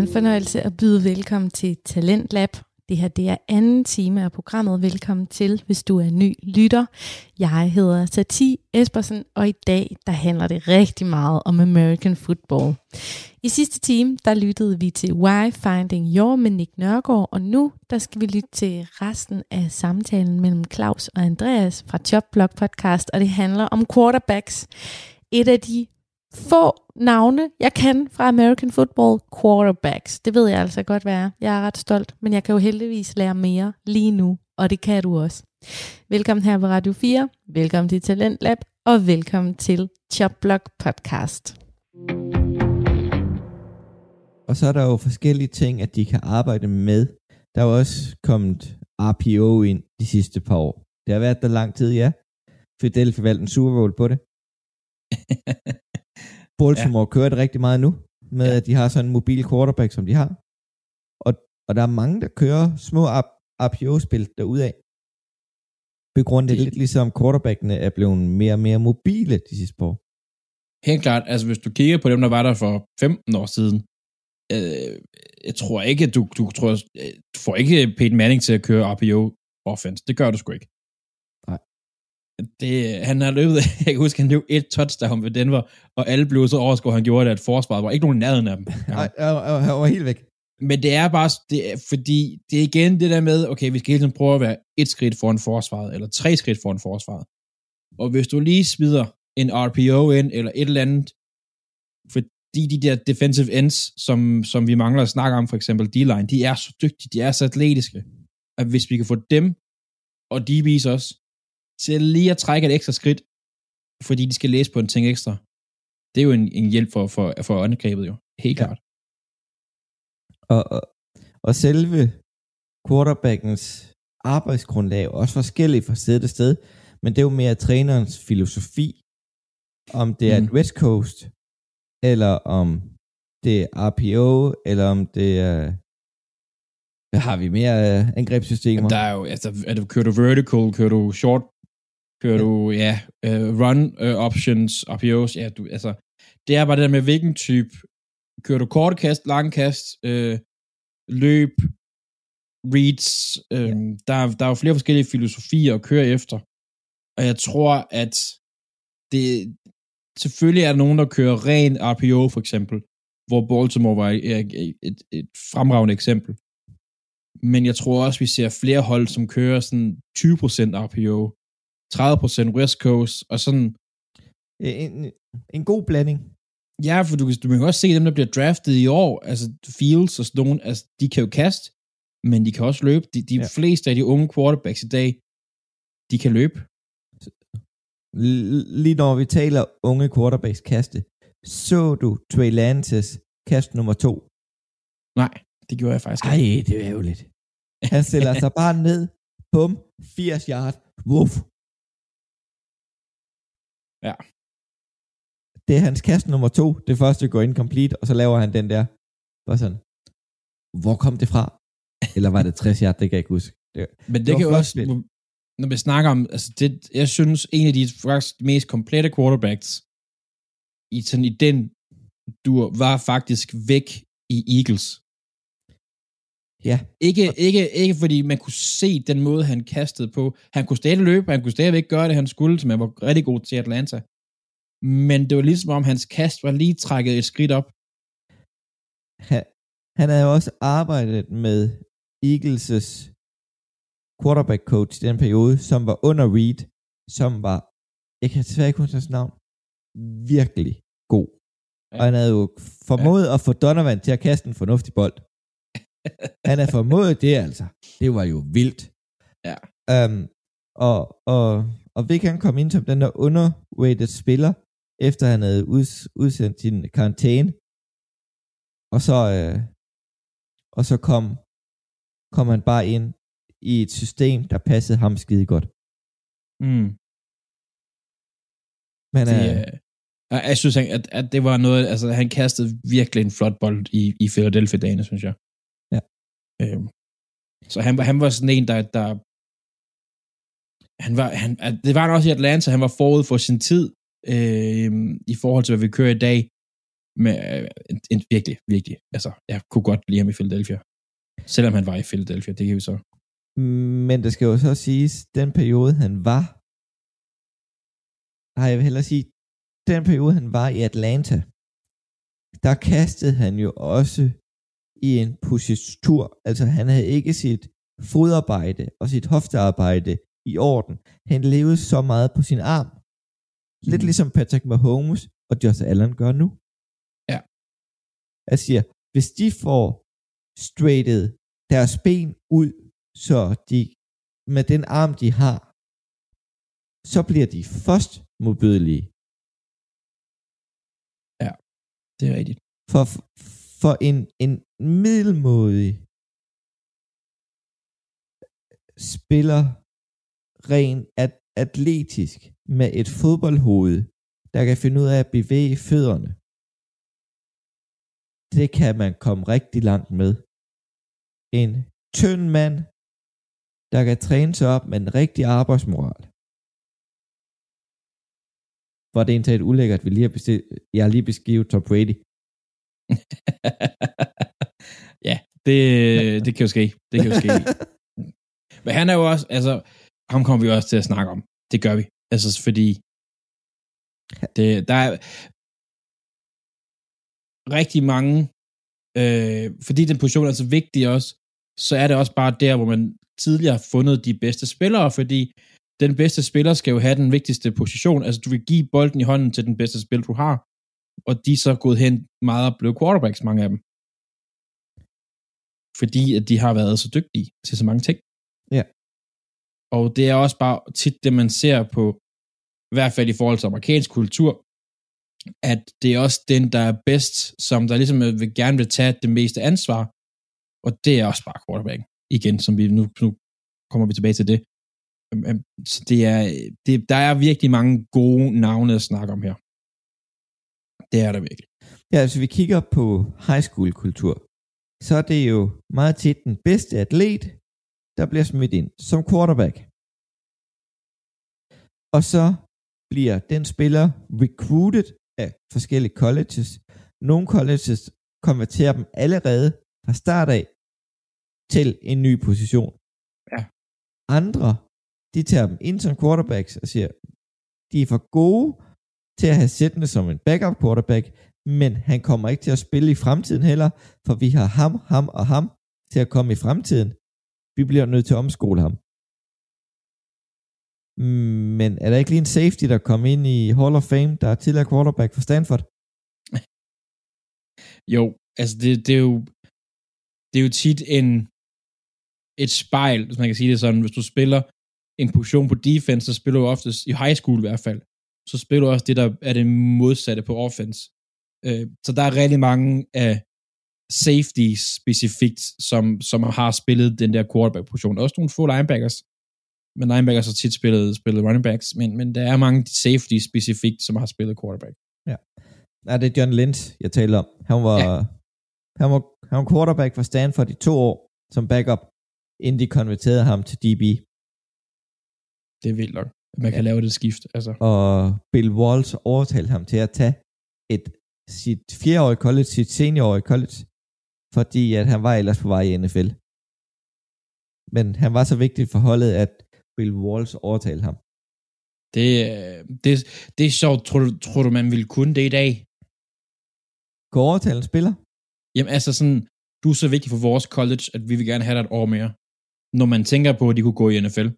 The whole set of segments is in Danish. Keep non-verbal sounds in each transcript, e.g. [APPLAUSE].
en fornøjelse at byde velkommen til Talentlab. Det her det er anden time af programmet. Velkommen til, hvis du er ny lytter. Jeg hedder Sati Espersen, og i dag der handler det rigtig meget om American football. I sidste time der lyttede vi til Why Finding Your med Nick Nørgaard, og nu der skal vi lytte til resten af samtalen mellem Claus og Andreas fra Jobblog Podcast, og det handler om quarterbacks. Et af de få navne, jeg kan fra American Football quarterbacks. Det ved jeg altså godt være. Jeg er ret stolt, men jeg kan jo heldigvis lære mere lige nu, og det kan du også. Velkommen her på Radio 4, velkommen til Talent Lab, og velkommen til Chopblock Podcast. Og så er der jo forskellige ting, at de kan arbejde med. Der er jo også kommet RPO ind de sidste par år. Det har været der lang tid, ja. Philadelphia valgte en Super Bowl på det. [LAUGHS] Baltimore ja. kører det rigtig meget nu, med ja. at de har sådan en mobil quarterback, som de har. Og, og der er mange, der kører små RPO-spil derudaf. Begrundet det... lidt ligesom quarterbackene er blevet mere og mere mobile de sidste par år. Helt klart, altså hvis du kigger på dem, der var der for 15 år siden, øh, jeg tror ikke, at du, du, tror, øh, du får ikke Peyton Manning til at køre RPO offense. Det gør du sgu ikke det, han har løbet, [LAUGHS] jeg kan huske, han løb et touchdown ved Denver, og alle blev så overskåret, han gjorde det, at forsvaret var ikke nogen nærheden af dem. [LAUGHS] Nej, han var helt væk. Men det er bare, det er, fordi det er igen det der med, okay, vi skal hele tiden prøve at være et skridt foran forsvaret, eller tre skridt foran forsvaret. Og hvis du lige smider en RPO ind, eller et eller andet, fordi de der defensive ends, som, som vi mangler at snakke om, for eksempel D-line, de er så dygtige, de er så atletiske, at hvis vi kan få dem, og de viser os, til lige at trække et ekstra skridt, fordi de skal læse på en ting ekstra. Det er jo en, en hjælp for, for, for angrebet jo. Helt ja. klart. Og, og, og selve quarterbackens arbejdsgrundlag er også forskelligt fra sted til sted, men det er jo mere trænerens filosofi, om det er mm. et West Coast, eller om det er RPO, eller om det er hvad har vi mere uh, angrebssystemer? Der er jo, altså, er du, kører du vertical, kører du short Kører ja. du, ja, uh, run uh, options, RPOs, ja, du, altså, det er bare det der med, hvilken type, kører du kort kast, lang kast, uh, løb, reads, uh, ja. der, der er jo flere forskellige filosofier at køre efter, og jeg tror, at det, selvfølgelig er der nogen, der kører ren RPO, for eksempel, hvor Baltimore var et, et, et, fremragende eksempel. Men jeg tror også, vi ser flere hold, som kører sådan 20% RPO, 30% West Coast, og sådan... En, en god blanding. Ja, for du, du kan også se dem, der bliver draftet i år, altså Fields og sådan nogen, altså de kan jo kaste, men de kan også løbe. De, de ja. fleste af de unge quarterbacks i dag, de kan løbe. Lige når vi taler unge quarterbacks kaste, så du Trey Lances kast nummer to? Nej, det gjorde jeg faktisk ikke. Ej, det er lidt. Han stiller sig bare ned, bum, 80 yard, wuff, Ja. Det er hans kast nummer to. Det første går incomplete, og så laver han den der. Bare sådan. Hvor kom det fra? Eller var det 60 yard? Det kan jeg ikke huske. Det, Men det, det kan jo også, spil. når vi snakker om, altså det, jeg synes, en af de faktisk mest komplette quarterbacks i, sådan, i den du var faktisk væk i Eagles. Ja. Ikke, ikke, ikke fordi man kunne se den måde, han kastede på. Han kunne stadig løbe, han kunne stadigvæk gøre det, han skulle, som han var rigtig god til Atlanta. Men det var ligesom om, hans kast var lige trækket et skridt op. Han, han havde jo også arbejdet med Eagles' quarterback coach i den periode, som var under Reed, som var, jeg kan desværre ikke huske hans navn, virkelig god. Ja. Og han havde jo formået ja. at få Donovan til at kaste en fornuftig bold. Han er formået det, altså. Det var jo vildt. Ja. Um, og, og, og Vic han kom ind som den der underrated spiller, efter han havde uds, udsendt sin karantæne. Og så, øh, og så kom, kom han bare ind i et system, der passede ham skide godt. Mm. Men, det, øh, jeg synes, at, at det var noget, altså han kastede virkelig en flot bold i, i Philadelphia-dagene, synes jeg. Øh, så han, han var sådan en, der, der han var, han, det var han også i Atlanta, han var forud for sin tid, øh, i forhold til, hvad vi kører i dag. med, øh, en, en, virkelig, virkelig. Altså, jeg kunne godt lide ham i Philadelphia. Selvom han var i Philadelphia, det kan vi så. Men det skal jo så siges, den periode han var, nej, jeg vil hellere sige, den periode han var i Atlanta, der kastede han jo også i en positur, altså han havde ikke sit fodarbejde og sit hoftearbejde i orden. Han levede så meget på sin arm. Lidt Mm. ligesom Patrick Mahomes og Josh Allen gør nu. Ja. Jeg siger, hvis de får straightet deres ben ud, så de med den arm, de har, så bliver de først modbydelige. Det er rigtigt. For, for en, en middelmodig spiller rent at, atletisk med et fodboldhoved, der kan finde ud af at bevæge fødderne. Det kan man komme rigtig langt med. En tynd mand, der kan træne sig op med en rigtig arbejdsmoral. Hvor det er indtaget ulækkert, vi lige har bestilt, jeg har lige beskrevet Tom Brady. [LAUGHS] det, det kan jo ske. Det kan jo ske. [LAUGHS] Men han er jo også, altså, ham kommer vi også til at snakke om. Det gør vi. Altså, fordi det, der er rigtig mange, øh, fordi den position er så vigtig også, så er det også bare der, hvor man tidligere har fundet de bedste spillere, fordi den bedste spiller skal jo have den vigtigste position. Altså, du vil give bolden i hånden til den bedste spiller, du har, og de er så gået hen meget og blevet quarterbacks, mange af dem. Fordi at de har været så dygtige til så mange ting. Ja. Og det er også bare tit det, man ser på, i hvert fald i forhold til amerikansk kultur, at det er også den, der er bedst, som der ligesom vil, gerne vil tage det meste ansvar, og det er også bare quarterback. Igen, som vi nu, nu kommer vi tilbage til det. Øhm, øhm, Så det er, det, der er virkelig mange gode navne at snakke om her. Det er der virkelig. Ja, hvis vi kigger på high school kultur, så er det jo meget tit den bedste atlet, der bliver smidt ind som quarterback. Og så bliver den spiller recruited af forskellige colleges. Nogle colleges konverterer dem allerede fra start af til en ny position. Ja. Andre, de tager dem ind som quarterbacks og siger, de er for gode til at have siddende som en backup quarterback, men han kommer ikke til at spille i fremtiden heller, for vi har ham, ham og ham til at komme i fremtiden. Vi bliver nødt til at omskole ham. Men er der ikke lige en safety, der kom ind i Hall of Fame, der er tidligere quarterback for Stanford? Jo, altså det, det er jo det er jo tit en et spejl, hvis man kan sige det sådan, hvis du spiller en position på defense, så spiller du oftest, i high school i hvert fald, så spiller du også det, der er det modsatte på offense. Øh, så der er rigtig mange af safety specifikt, som, som har spillet den der quarterback-position. Også nogle få linebackers, men linebackers har tit spillet, spillet running backs, men, men der er mange safety specifikt, som har spillet quarterback. Nej, det er John Lynch, jeg taler om. Han var, ja. han var, han var quarterback for Stanford i to år som backup, inden de konverterede ham til DB. Det er vildt nok, at man kan Ja. lave det skift. Altså. Og Bill Walsh overtalte ham til at tage et, sit fjereårige college, sit seniorårige college, fordi at han var ellers på vej i NFL. Men han var så vigtig for holdet, at Bill Walsh overtalte ham. Det, øh, det, det er sjovt. Tror du, tror du, man ville kunne det i dag? Gå overtale en spiller? Jamen altså sådan, du er så vigtig for vores college, at vi vil gerne have dig et år mere. Når man tænker på, at de kunne gå i NFL.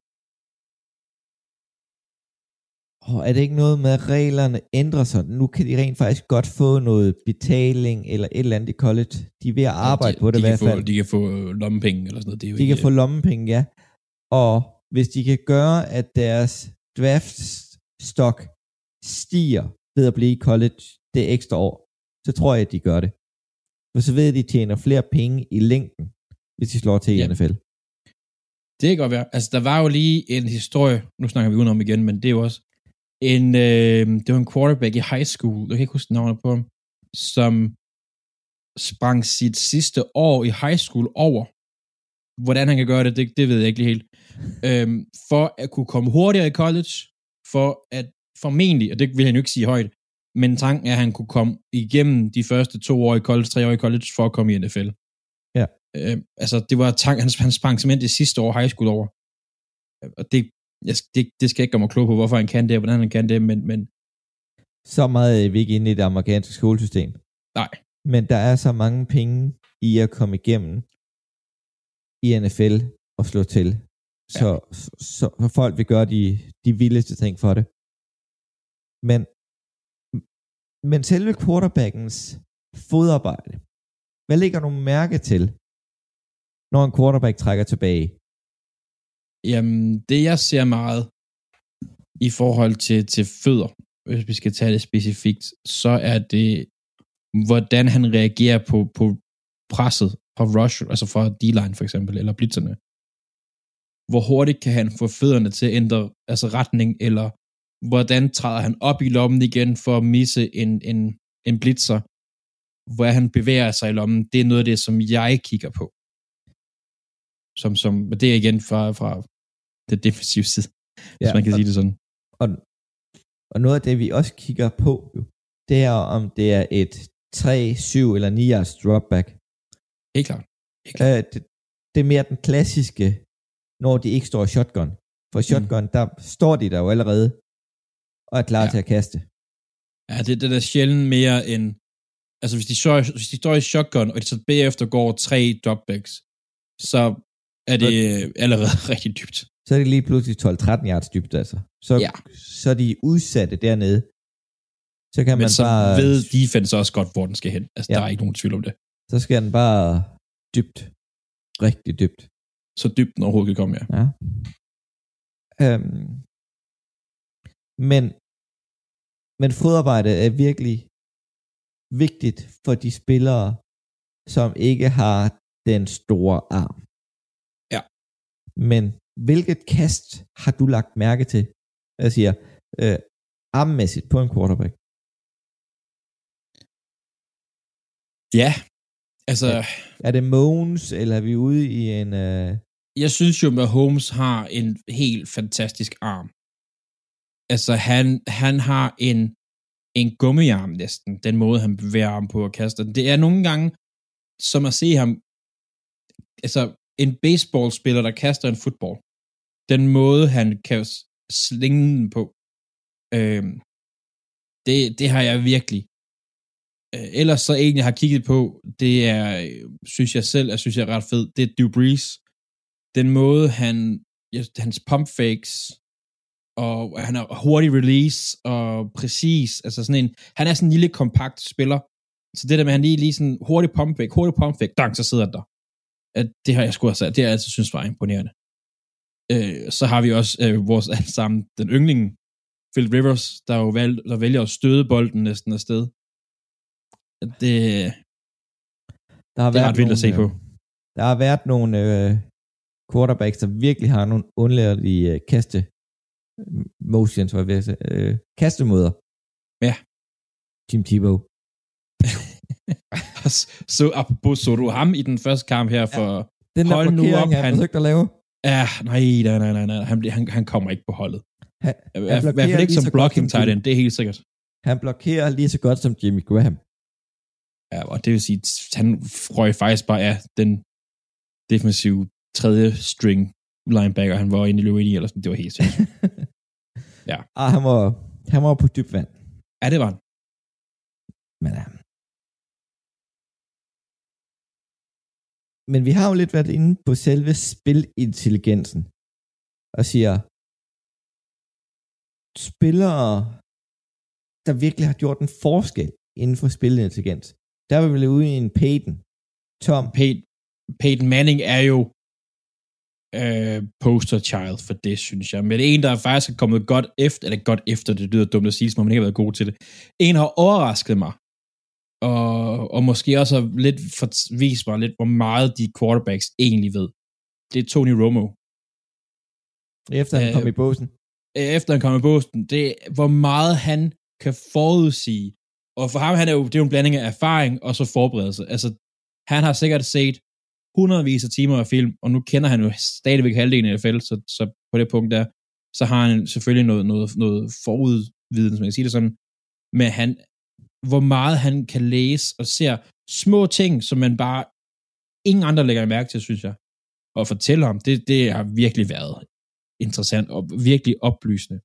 Og er det ikke noget med, at reglerne ændrer sig? Nu kan de rent faktisk godt få noget betaling eller et eller andet i college. De er ved at arbejde de, på det de i hvert kan få, fald. De kan få øh, lommepenge eller sådan noget. Det er jo De ikke, kan få lommepenge, ja. Og hvis de kan gøre, at deres draft stock stiger ved at blive i college det ekstra år, så tror jeg, at de gør det. For så ved de, at de tjener flere penge i længden, hvis de slår til i Ja. NFL. Det kan godt være. Altså, der var jo lige en historie, nu snakker vi udenom igen, men det er jo også en, øh, det var en quarterback i high school, jeg kan ikke huske navnet på ham, som sprang sit sidste år i high school over. Hvordan han kan gøre det, det, det ved jeg ikke lige helt. Øhm, for at kunne komme hurtigere i college, for at formentlig, og det vil han jo ikke sige højt, Men tanken er, at han kunne komme igennem de første to år i college, tre år i college, for at komme i NFL. Ja. Øh, altså, det var tank, hans, hans pensament det sidste år high school over. Og det, jeg, det, det skal jeg ikke gøre mig klog på, hvorfor han kan det, og hvordan han kan det, men, men Så meget er vi ikke inde i det amerikanske skolesystem. nej, Men der er så mange penge i at komme igennem i NFL og slå til. Så, ja. så, så, så folk vil gøre de, de vildeste ting for det. Men, men selve quarterbackens fodarbejde, hvad ligger du mærke til, når en quarterback trækker tilbage? Jamen, det jeg ser meget i forhold til, til fødder, hvis vi skal tage det specifikt, så er det, hvordan han reagerer på, på presset fra rush, altså fra D-line for eksempel, eller blitzerne. Hvor hurtigt kan han få fødderne til at ændre altså retning, eller hvordan træder han op i lommen igen for at misse en, en, en blitzer, hvor han bevæger sig i lommen, det er noget af det, som jeg kigger på. Som, som, det er igen fra, fra det defensive side, ja, hvis man kan og, sige det sådan. Og, og noget af det, vi også kigger på, jo, det er, om det er et 3, 7 eller 9 yards dropback. Helt klart. Helt Øh, det, det er mere den klassiske, når de ikke står shotgun. For i shotgun, mm. der står de der jo allerede, og er klar Ja. til at kaste. Ja, det, det er da sjældent mere end... Altså, hvis de, står, hvis de står i shotgun, og de så bagefter går tre dropbacks, så er det øh, allerede [LAUGHS] rigtig dybt. Så er det lige pludselig 12-13 yards dybt, altså. Så, Ja. så er de udsatte dernede. Så kan Men man så bare... ved defense også godt, hvor den skal hen. Altså, ja. Der er ikke nogen tvivl om det. Så skal den bare dybt. Rigtig dybt. Så dybt den overhovedet kan komme, ja. Ja. Øhm, men, men fodarbejde er virkelig vigtigt for de spillere, som ikke har den store arm. Ja. Men hvilket kast har du lagt mærke til? Jeg siger, øh, armmæssigt på en quarterback. Ja, altså, Ja. Er det Mogens, eller er vi ude i en... Øh, jeg synes jo, at Holmes har en helt fantastisk arm. Altså, han, han har en, en gummiarm næsten, den måde, han bevæger arm på og kaster. den. Det er nogle gange, som at se ham, altså, en baseballspiller, der kaster en fodbold. Den måde, han kan slinge den på. Øhm, det, det har jeg virkelig. Øh, ellers så en, jeg har kigget på, det er, øh, synes jeg selv, jeg synes jeg er ret fed, det er Drew Brees. Den måde, han, hans pump fakes, og han er hurtig release, og præcis, altså sådan en, han er sådan en lille kompakt spiller, så det der med, at han lige, lige sådan hurtig pump fake, hurtig pump fake, dang, så sidder den der. At det har jeg sgu også, det har jeg altid synes var imponerende. Øh, så har vi også øh, vores sammen, den yndling, Phil Rivers, der jo valg, der vælger at støde bolden næsten afsted. Det, der har det er ret vildt at se på. øh, Der har været nogle øh, quarterbacks, der virkelig har nogle undlærlige øh, kaste motions, vil jeg sige, øh, kastemåder. Ja. Jim Tebow. [LAUGHS] [LAUGHS] så apropos, så du ham i den første kamp her for... Ja. Den der Hold nu op, han, han- forsøgte at lave. Ja, nej, nej, nej, nej, nej. Han, han, han kommer ikke på holdet. Han, hvert i hvert blokerer fald ikke som blocking tight end, det er helt sikkert. han blokerer lige så godt som Jimmy Graham. Ja, og det vil sige, han røg faktisk bare af den defensive tredje string linebacker, han var inde i løbet i, eller sådan. Det var helt sindssygt. [LAUGHS] Ja. Ah, han var, han var på dyb vand. ja, det var han. Men, ja. Men vi har jo lidt været inde på selve spilintelligensen. Og siger, spillere, der virkelig har gjort en forskel inden for spilintelligens. Der var vi vel ude i en Peyton. Tom, Peyton, Peyton Manning er jo øh, poster child for det, synes jeg. Men er en, der faktisk er kommet godt efter, eller godt efter, det lyder dumt at sige, som om man ikke har været god til det. En har overrasket mig, og, og måske også har lidt for, vist mig lidt, hvor meget de quarterbacks egentlig ved. Det er Tony Romo. efter han Øh, kom i båsen. efter han kom i Boston, det er, hvor meget han kan forudsige. Og for ham, han er jo, det er jo en blanding af erfaring og så forberedelse. Altså, han har sikkert set hundredvis af timer af film, og nu kender han jo stadigvæk halvdelen af NFL, så, så på det punkt der, så har han selvfølgelig noget, noget, noget forudviden, som jeg siger det sådan. men han, hvor meget han kan læse og ser små ting, som man bare ingen andre lægger mærke til, synes jeg. Og fortælle om, det, det har virkelig været interessant og virkelig oplysende.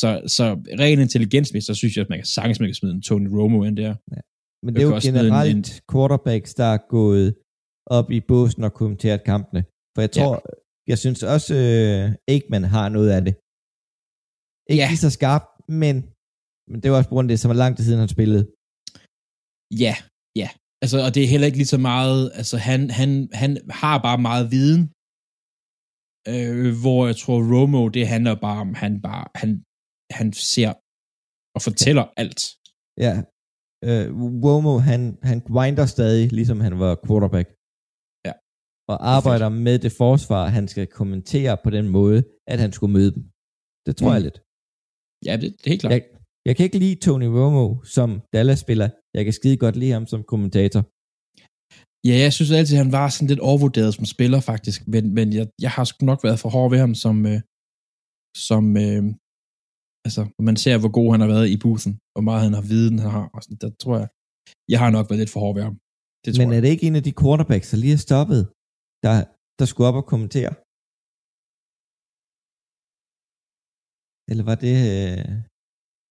Så, så ren intelligensmæssigt, så synes jeg, at man kan sagtens man kan smide en Tony Romo ind der. Ja. Men det er jo generelt en, en... quarterbacks, der er gået op i båsen og kommenteret kampene. For jeg tror, ja. jeg synes også, uh, Aikman har noget af det. Ikke ja. lige så skarpt, men, men det var også på grund af det, som var lang tid siden, han spillede. Ja, ja. Altså, og det er heller ikke lige så meget, altså han, han, han har bare meget viden, øh, hvor jeg tror, Romo, det handler bare om, han bare, han, han ser og fortæller ja. alt. Ja, øh, Romo, han, han grinder stadig, ligesom han var quarterback. Ja. Og arbejder med det forsvar, han skal kommentere på den måde, at han skulle møde dem. Det tror mm. jeg lidt. Ja, det, det er helt klart. Jeg, jeg kan ikke lide Tony Romo som Dallas-spiller. Jeg kan skide godt lide ham som kommentator. Ja, jeg synes altid, at han var sådan lidt overvurderet som spiller, faktisk. Men, men jeg, jeg har sgu nok været for hård ved ham som, øh, som øh, altså, man ser, hvor god han har været i bussen, hvor meget han har viden, han har. Og sådan, der tror jeg, jeg har nok været lidt for hård ved ham. Det tror men er jeg. det ikke en af de quarterbacks, der lige er stoppet, der, der skulle op og kommentere? Eller var det... Øh...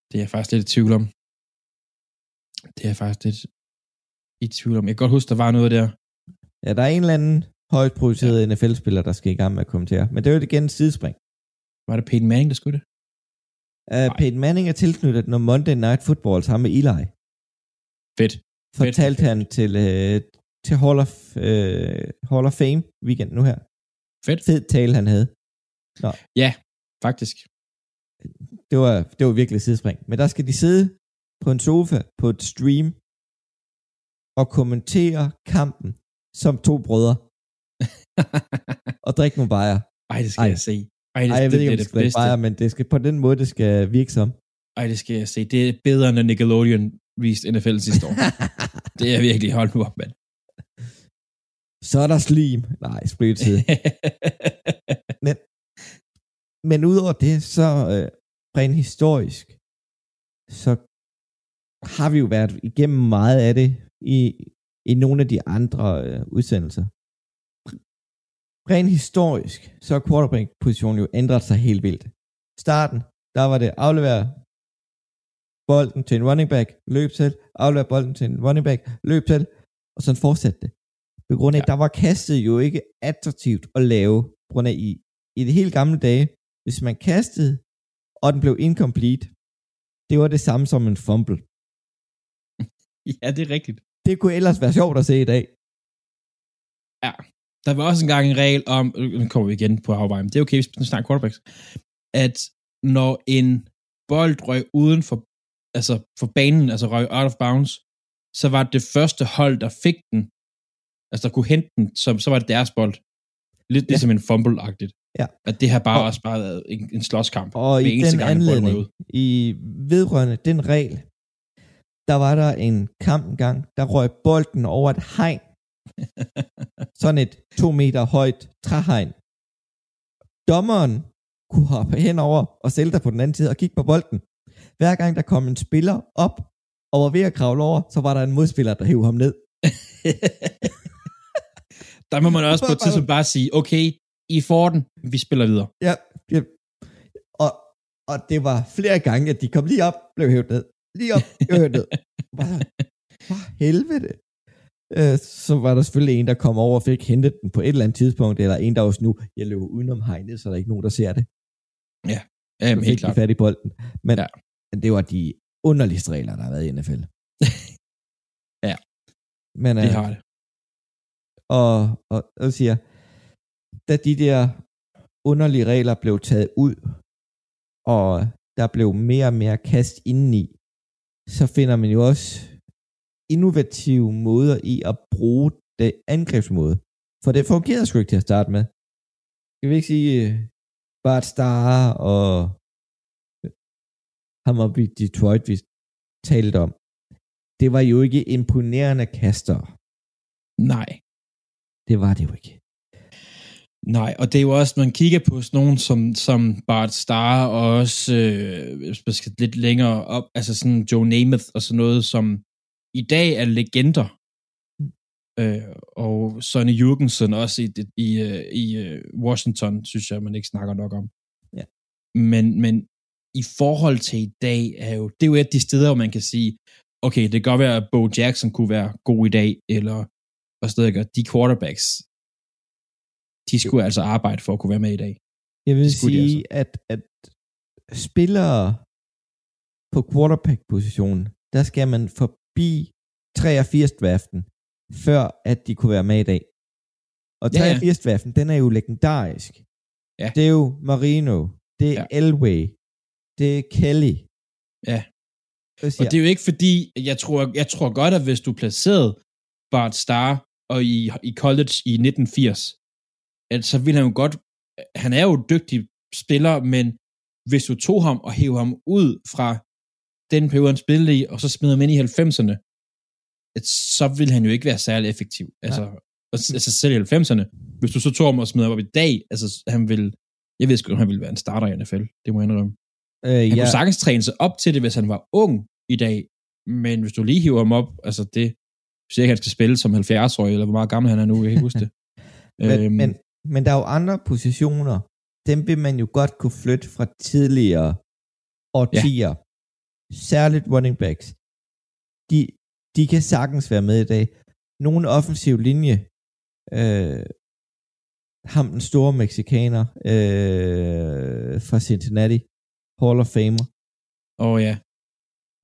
Det er jeg faktisk lidt i tvivl om. Det er jeg faktisk lidt i tvivl om. Jeg kan godt huske, der var noget der. Ja, der er en eller anden højt produceret ja. NFL-spiller, der skal i gang med at kommentere. Men det er jo igen et sidespring. Var det Peyton Manning, der skulle det? Uh, Peyton Manning er tilknyttet, når Monday Night Football sammen med Eli. Fedt. Fortalte fedt, han fedt. til, uh, til Hall of, uh, Hall of Fame weekend nu her. Fedt. Fed tale, han havde. Nå. Ja, faktisk. Det var, det var virkelig sidespring. Men der skal de sidde på en sofa på et stream og kommentere kampen som to brødre. [LAUGHS] og drikke nogle bajer. Ej, det skal Ej. jeg se. Ej, det, Ej, jeg ved ikke, om det, det skal det bajer, men det skal på den måde, det skal virke som. Ej, det skal jeg se. Det er bedre, end Nickelodeon viste NFL sidste år. [LAUGHS] det er virkelig holdt nu op, mand. Så er der slim. Nej, tid. [LAUGHS] men, men udover det, så øh, rent historisk, så har vi jo været igennem meget af det i, i nogle af de andre øh, udsendelser. Rent historisk, så har quarterback-positionen jo ændret sig helt vildt. Starten, der var det aflevere bolden til en running back, løb til, aflevere bolden til en running back, løb til, og sådan fortsatte det. På grund af, ja. der var kastet jo ikke attraktivt at lave, på grund af i, i de helt gamle dage, hvis man kastede, og den blev incomplete, det var det samme som en fumble. [LAUGHS] Ja, det er rigtigt. Det kunne ellers være sjovt at se i dag. Ja, der var også engang en regel om, nu kommer vi igen på afvejen, det er okay, hvis vi snakker quarterbacks, at når en bold røg uden for, altså for banen, altså røg out of bounds, så var det første hold, der fik den, altså der kunne hente den, så, så var det deres bold. Lidt ja. ligesom en fumble-agtigt. Ja. At det har bare og, også bare været en, en slåskamp. Og i den gang, anledning, i vedrørende den regel, der var der en kamp engang, der røg bolden over et hegn. [LAUGHS] Sådan et to meter højt træhegn. Dommeren kunne hoppe henover og sælge dig på den anden side og kigge på bolden. Hver gang der kom en spiller op og var ved at kravle over, så var der en modspiller, der hævde ham ned. [LAUGHS] der må man også på et [LAUGHS] tidspunkt bare sige, okay, I får den, vi spiller videre. Ja, ja. Og, og det var flere gange, at de kom lige op, blev hævet ned lige op i hørnet. for helvede. Øh, så var der selvfølgelig en, der kom over og fik hentet den på et eller andet tidspunkt, eller en, der også nu, jeg løber udenom hegnet, så der er ikke nogen, der ser det. Ja, jamen, helt klart. fat i bolden. Men ja. det var de underligste regler, der har været i NFL. [LAUGHS] ja, Men, det øh, har det. Og, og, og siger, da de der underlige regler blev taget ud, og der blev mere og mere kast indeni, så finder man jo også innovative måder i at bruge det angrebsmåde. For det fungerede sgu ikke til at starte med. Jeg vil ikke sige uh, Bart Starr og uh, ham op i Detroit, vi talte om. Det var jo ikke imponerende kaster. Nej. Det var det jo ikke. Nej, og det er jo også, man kigger på sådan nogen som, som Bart Starr, og også øh, skal lidt længere op, altså sådan Joe Namath og sådan noget, som i dag er legender. Øh, og Sonny Jurgensen også i, i, øh, i, øh, Washington, synes jeg, man ikke snakker nok om. Ja. Men, men i forhold til i dag, er jo, det er jo et af de steder, hvor man kan sige, okay, det kan godt være, at Bo Jackson kunne være god i dag, eller stedet gør, de quarterbacks, de skulle altså arbejde for at kunne være med i dag. Jeg vil sige, at, at spillere på quarterback-positionen, der skal man forbi 83-draften, før at de kunne være med i dag. Og Ja, ja. 83-draften, den er jo legendarisk. Ja. Det er jo Marino, det er Ja. ja. Elway, det er Kelly. Ja. Og det er jo ikke fordi, jeg tror, jeg tror godt, at hvis du placerede Bart Starr og i, i college i 1980, at så ville han jo godt, han er jo en dygtig spiller, men hvis du tog ham og hævde ham ud fra den periode, han spillede i, og så smed ham ind i 90'erne, at så ville han jo ikke være særlig effektiv. Altså, altså selv i 90'erne. Hvis du så tog ham og smed ham op i dag, altså han ville, jeg ved sgu, ikke, om han ville være en starter i NFL, det må jeg indrømme. øh, Han ja, kunne sagtens træne sig op til det, hvis han var ung i dag, men hvis du lige hiver ham op, altså det, hvis ikke, han skal spille som 70-årig, eller hvor meget gammel han er nu, jeg kan ikke huske det. [LAUGHS] men, øhm, men, men der er jo andre positioner, dem vil man jo godt kunne flytte fra tidligere årtier. Ja. Særligt running backs. De, de kan sagtens være med i dag. Nogle offensiv linje, øh, ham den store mexikaner øh, fra Cincinnati, Hall of Famer, Åh oh, ja,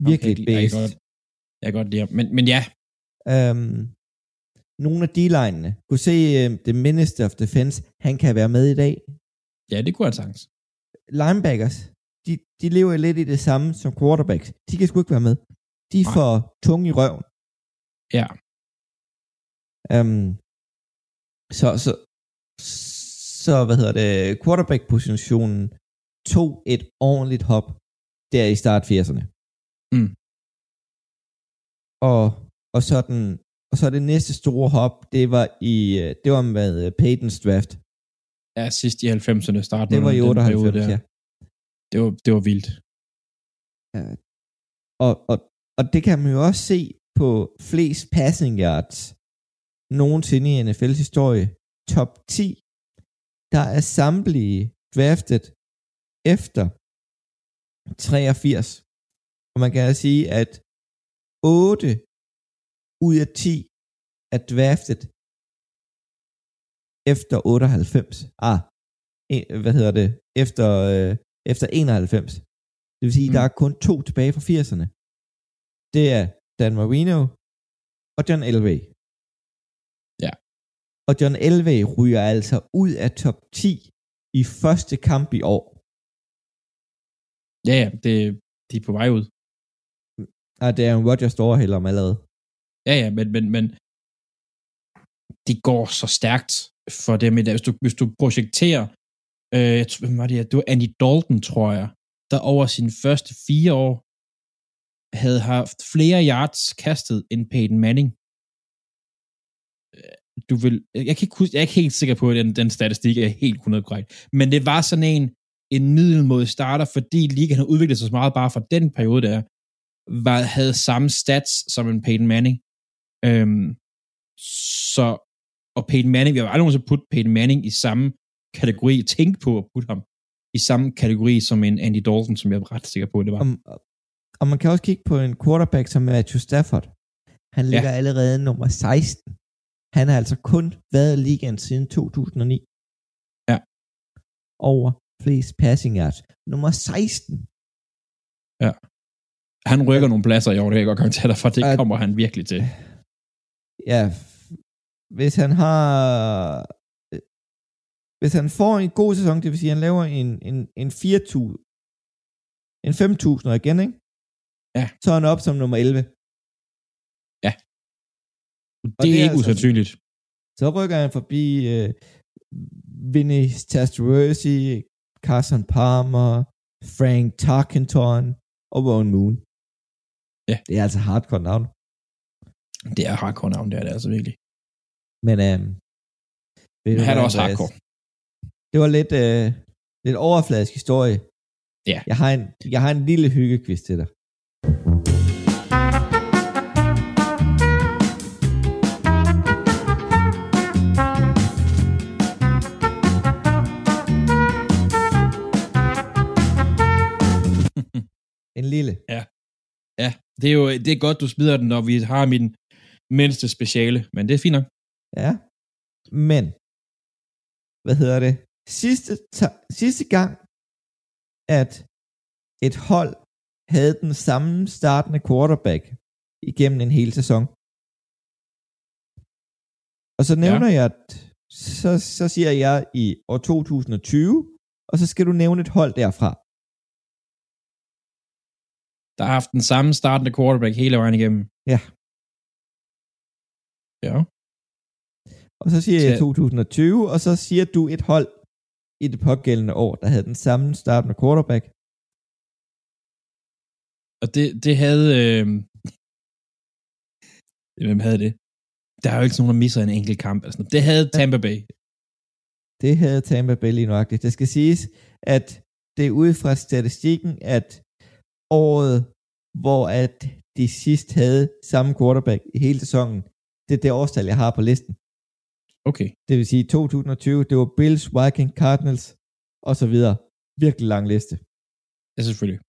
virkelig Okay, okay, jeg kan bedst. godt- jeg kan godt lide ham. Men, men ja, Øhm, nogle af D-linene, kunne se øh, The Minister of Defense, han kan være med i dag. ja, det kunne han sagtens. linebackers, de, de lever lidt i det samme som quarterbacks. De kan sgu ikke være med. De er for tunge i røven. Ja, Um, så, så, så, hvad hedder det, quarterback-positionen tog et ordentligt hop der i start 80'erne. Mm. Og, og så den, og så det næste store hop, det var i, øh, det var med øh, Peytons draft. ja sidst i 90'erne starten. Det var i 98, der. ja. Det var, det var vildt. Og, og, og det kan man jo også se på flest passing yards nogensinde i NFL's historie. Top 10, der er samtlige draftet efter 83. Og man kan altså sige, at 8 ud af 10 er draftet efter 98. Ah, en- hvad hedder det? Efter, øh, efter 91. Det vil sige, Mm. der er kun to tilbage fra 80'erne. Det er Dan Marino og John Elway. Ja. Og John Elway ryger altså ud af top 10 i første kamp i år. Ja, ja, det, de er på vej ud. Og det er en Rodgers overhælder om allerede. Ja, ja, men, men, men det går så stærkt for dem i dag. Hvis du, hvis du projekterer, øh, jeg tror, hvem var det, det var Annie Dalton, tror jeg, der over sine første fire år havde haft flere yards kastet end Peyton Manning. Øh, du vil, jeg, kan ikke huske, jeg er ikke helt sikker på, at den, den statistik er helt 100 korrekt, men det var sådan en, en middelmodig starter, fordi ligaen har udviklet sig så meget bare fra den periode der, var, havde samme stats som en Peyton Manning. Øhm, så, og Peyton Manning, vi har aldrig nogensinde putte Peyton Manning i samme kategori, tænk på at putte ham i samme kategori som en Andy Dalton, som jeg er ret sikker på, det var. Og, og man kan også kigge på en quarterback som Matthew Stafford. Han ligger ja. allerede nummer 16. Han har altså kun været i ligaen siden 2009. Ja. Over flest passing yards. Nummer 16. Han rykker nogle pladser i år, det kan jeg godt garantere dig for, det At- kommer han virkelig til. Ja, hvis han har øh, hvis han får en god sæson, det vil sige, at han laver en, en, en 4.000 en 5.000 igen, ikke? Ja. Så er han op som nummer 11. Det, det er er ikke altså- usandsynligt. Så rykker han forbi øh, Vinny Testaverde, Carson Palmer, Frank Tarkenton og Ron Moon. Ja. Det er altså hardcore navn. Det er hardcore navn, det er det altså virkelig. Men øhm, ved Men du han er også hardcore. det var lidt, øh, lidt overfladisk historie. Ja. Jeg har en, jeg har en lille hyggekvist til dig. [LAUGHS] en lille. Ja, det er jo det er godt, du smider den, når vi har min mindste speciale, men det er fint nok. Ja. Men, hvad hedder det? Sidste, ta- sidste gang, at et hold havde den samme startende quarterback igennem en hel sæson. Og så nævner ja. jeg, så, så siger jeg i år 2020, og så skal du nævne et hold derfra. Der har haft den samme startende quarterback hele vejen igennem. Ja. Ja. Og så siger jeg Så- 2020, og så siger du et hold i det pågældende år, der havde den samme startende quarterback. Og det, det havde... Øh... Hvem havde det? Der er jo ikke nogen, der misser en enkelt kamp. Altså. Det havde Tampa Bay. Det havde Tampa Bay lige nøjagtigt. Det skal siges, at det er ud fra statistikken, at året, hvor at de sidst havde samme quarterback i hele sæsonen, det er det årstal, jeg har på listen. Okay. Det vil sige 2020, det var Bills, Vikings, Cardinals og så videre. Virkelig lang liste. Ja, selvfølgelig.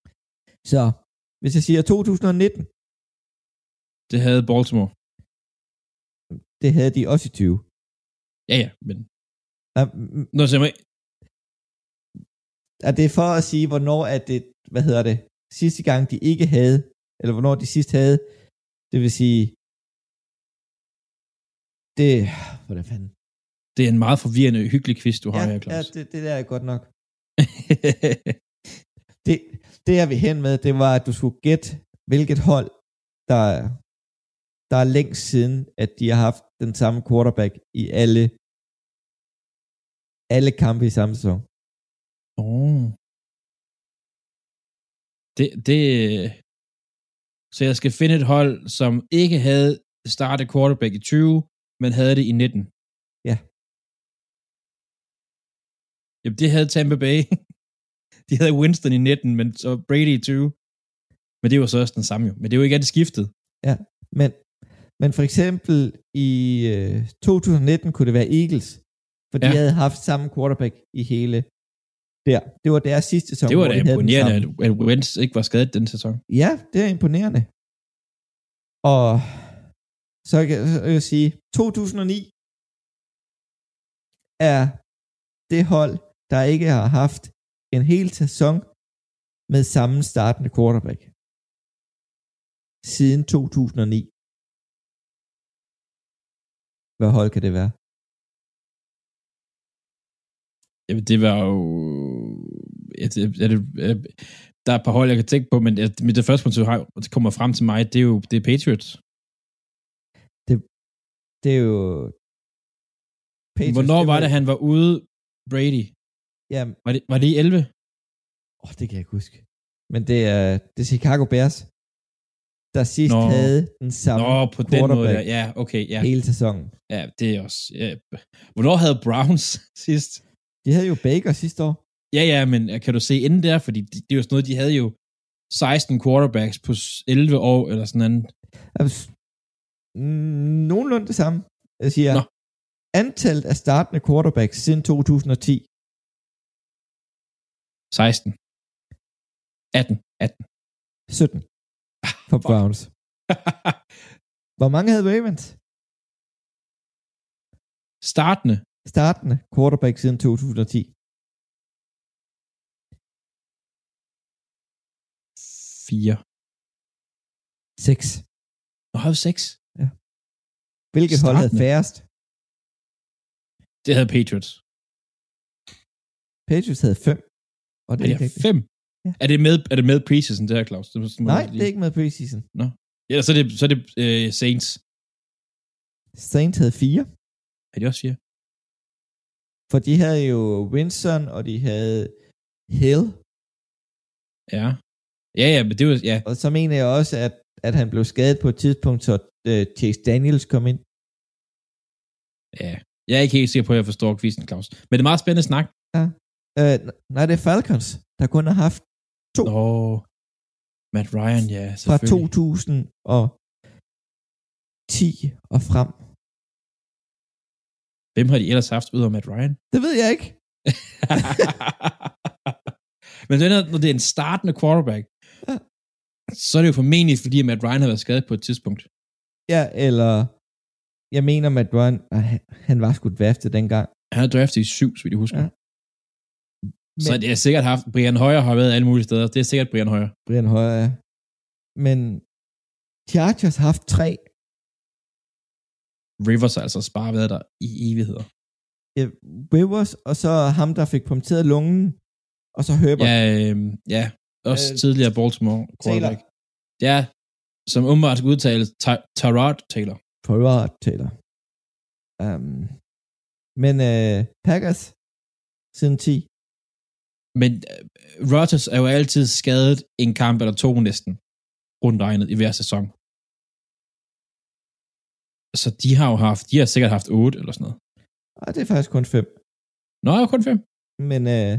Så hvis jeg siger 2019, Det havde Baltimore. det havde de også i 20. Ja, ja, men... Er, mm, Nå, så jeg, er det for at sige, hvornår er det, hvad hedder det, sidste gang de ikke havde, eller hvornår de sidst havde, det vil sige, det, hvordan fanden? det er en meget forvirrende, hyggelig quiz, du har ja, her, ja Claus. det, det der er godt nok. [LAUGHS] Det, det jeg vil hen med, det var, at du skulle gætte, hvilket hold, der, der er længst siden, at de har haft den samme quarterback i alle, alle kampe i samme sæson. oh. Det, det... Så jeg skal finde et hold, som ikke havde startet quarterback i 20, men havde det i 19. Ja. Jamen, det havde Tampa Bay. [LAUGHS] De havde Winston i 19, men så Brady i 20. Men det var så også den samme jo. Men det er jo ikke, at det skiftede. Men, men for eksempel i øh, 2019 kunne det være Eagles, for de Ja. havde haft samme quarterback i hele der. Det var deres sidste sæson. Det var da de imponerende, at Wentz ikke var skadet den sæson. Ja, det er imponerende. Og så kan jeg, sige, 2009 er det hold, der ikke har haft en hel sæson med samme startende quarterback. Siden 2009. Hvad hold kan det være? Jamen, det var jo... Er det, er det, er, der er et par hold, jeg kan tænke på, men det, det første, man har, der kommer frem til mig, det er jo det er Patriots. Det er jo... Patriots, Hvornår var det, han var ude, Brady? Ja, Var det, var det i 11? åh, det kan jeg ikke huske. Men det er, det er Chicago Bears, der sidst Nå. Havde den samme Nå, på den måde. Ja, ja okay, ja. hele sæsonen. ja. det er også... Ja. Hvornår havde Browns [LAUGHS] sidst? De havde jo Baker sidste år. Ja, ja, men kan du se inden der? Fordi det, det er jo sådan noget, de havde jo 16 quarterbacks på s- 11 år, eller sådan noget. Nogenlunde det samme. Jeg siger, Nå. antallet af startende quarterbacks siden 2010. 16. 18. 18. 17 for fuck. Browns. [LAUGHS] Hvor mange havde Ravens? Startende. Startende quarterback siden 2010. 4. 6. Nå, havde 6. Hvilket hold havde færrest? Det havde Patriots. Patriots havde 5. Og det Er er det. 5? Ja. Er det med, er det med preseason, det her, Claus? Det må, Nej, det er ikke med preseason. Ja, så er det, så er det øh, Saints. Saints havde 4. Er de også 4? For de havde jo Winston, og de havde Hill. Ja. Ja, ja, men det var, ja. Og så mener jeg også, at, at han blev skadet på et tidspunkt, så uh, Chase Daniels kom ind. Ja. Jeg er ikke helt sikker på, at jeg forstår quizzen, Claus. Men det er meget spændende snak. Øh, nej, det er Falcons, der kun har haft To. Nå, Matt Ryan, ja, fra selvfølgelig. 2010 og frem. Hvem har de ellers haft ud af Matt Ryan? Det ved jeg ikke. [LAUGHS] Men det er, når det er en startende quarterback, Ja. så er det jo formentlig, fordi Matt Ryan har været skadet på et tidspunkt. Ja, eller jeg mener, Matt Ryan, han, han var sgu draftet dengang. Han er draftet i syv, så vidt jeg husker. Ja. Men, så det er sikkert haft, Brian Højer har været alle mulige steder. Det er sikkert Brian Højer. Brian Højer, ja. Men Chargers har haft tre. Rivers har altså bare været der i evigheder. Ja, Rivers, og så ham, der fik punkteret lungen, og så Herbert. Ja, øh, ja. også Øh, tidligere Baltimore quarterback. Ja, som umiddelbart udtales Tyrod Taylor. Tyrod Taylor. Um, men uh, Packers siden 10. Men uh, Rodgers er jo altid skadet en kamp eller to næsten, rundt regnet i hver sæson. Så de har jo haft, de har sikkert haft otte eller sådan noget. Og det er faktisk kun fem. Nå, kun fem. Men Men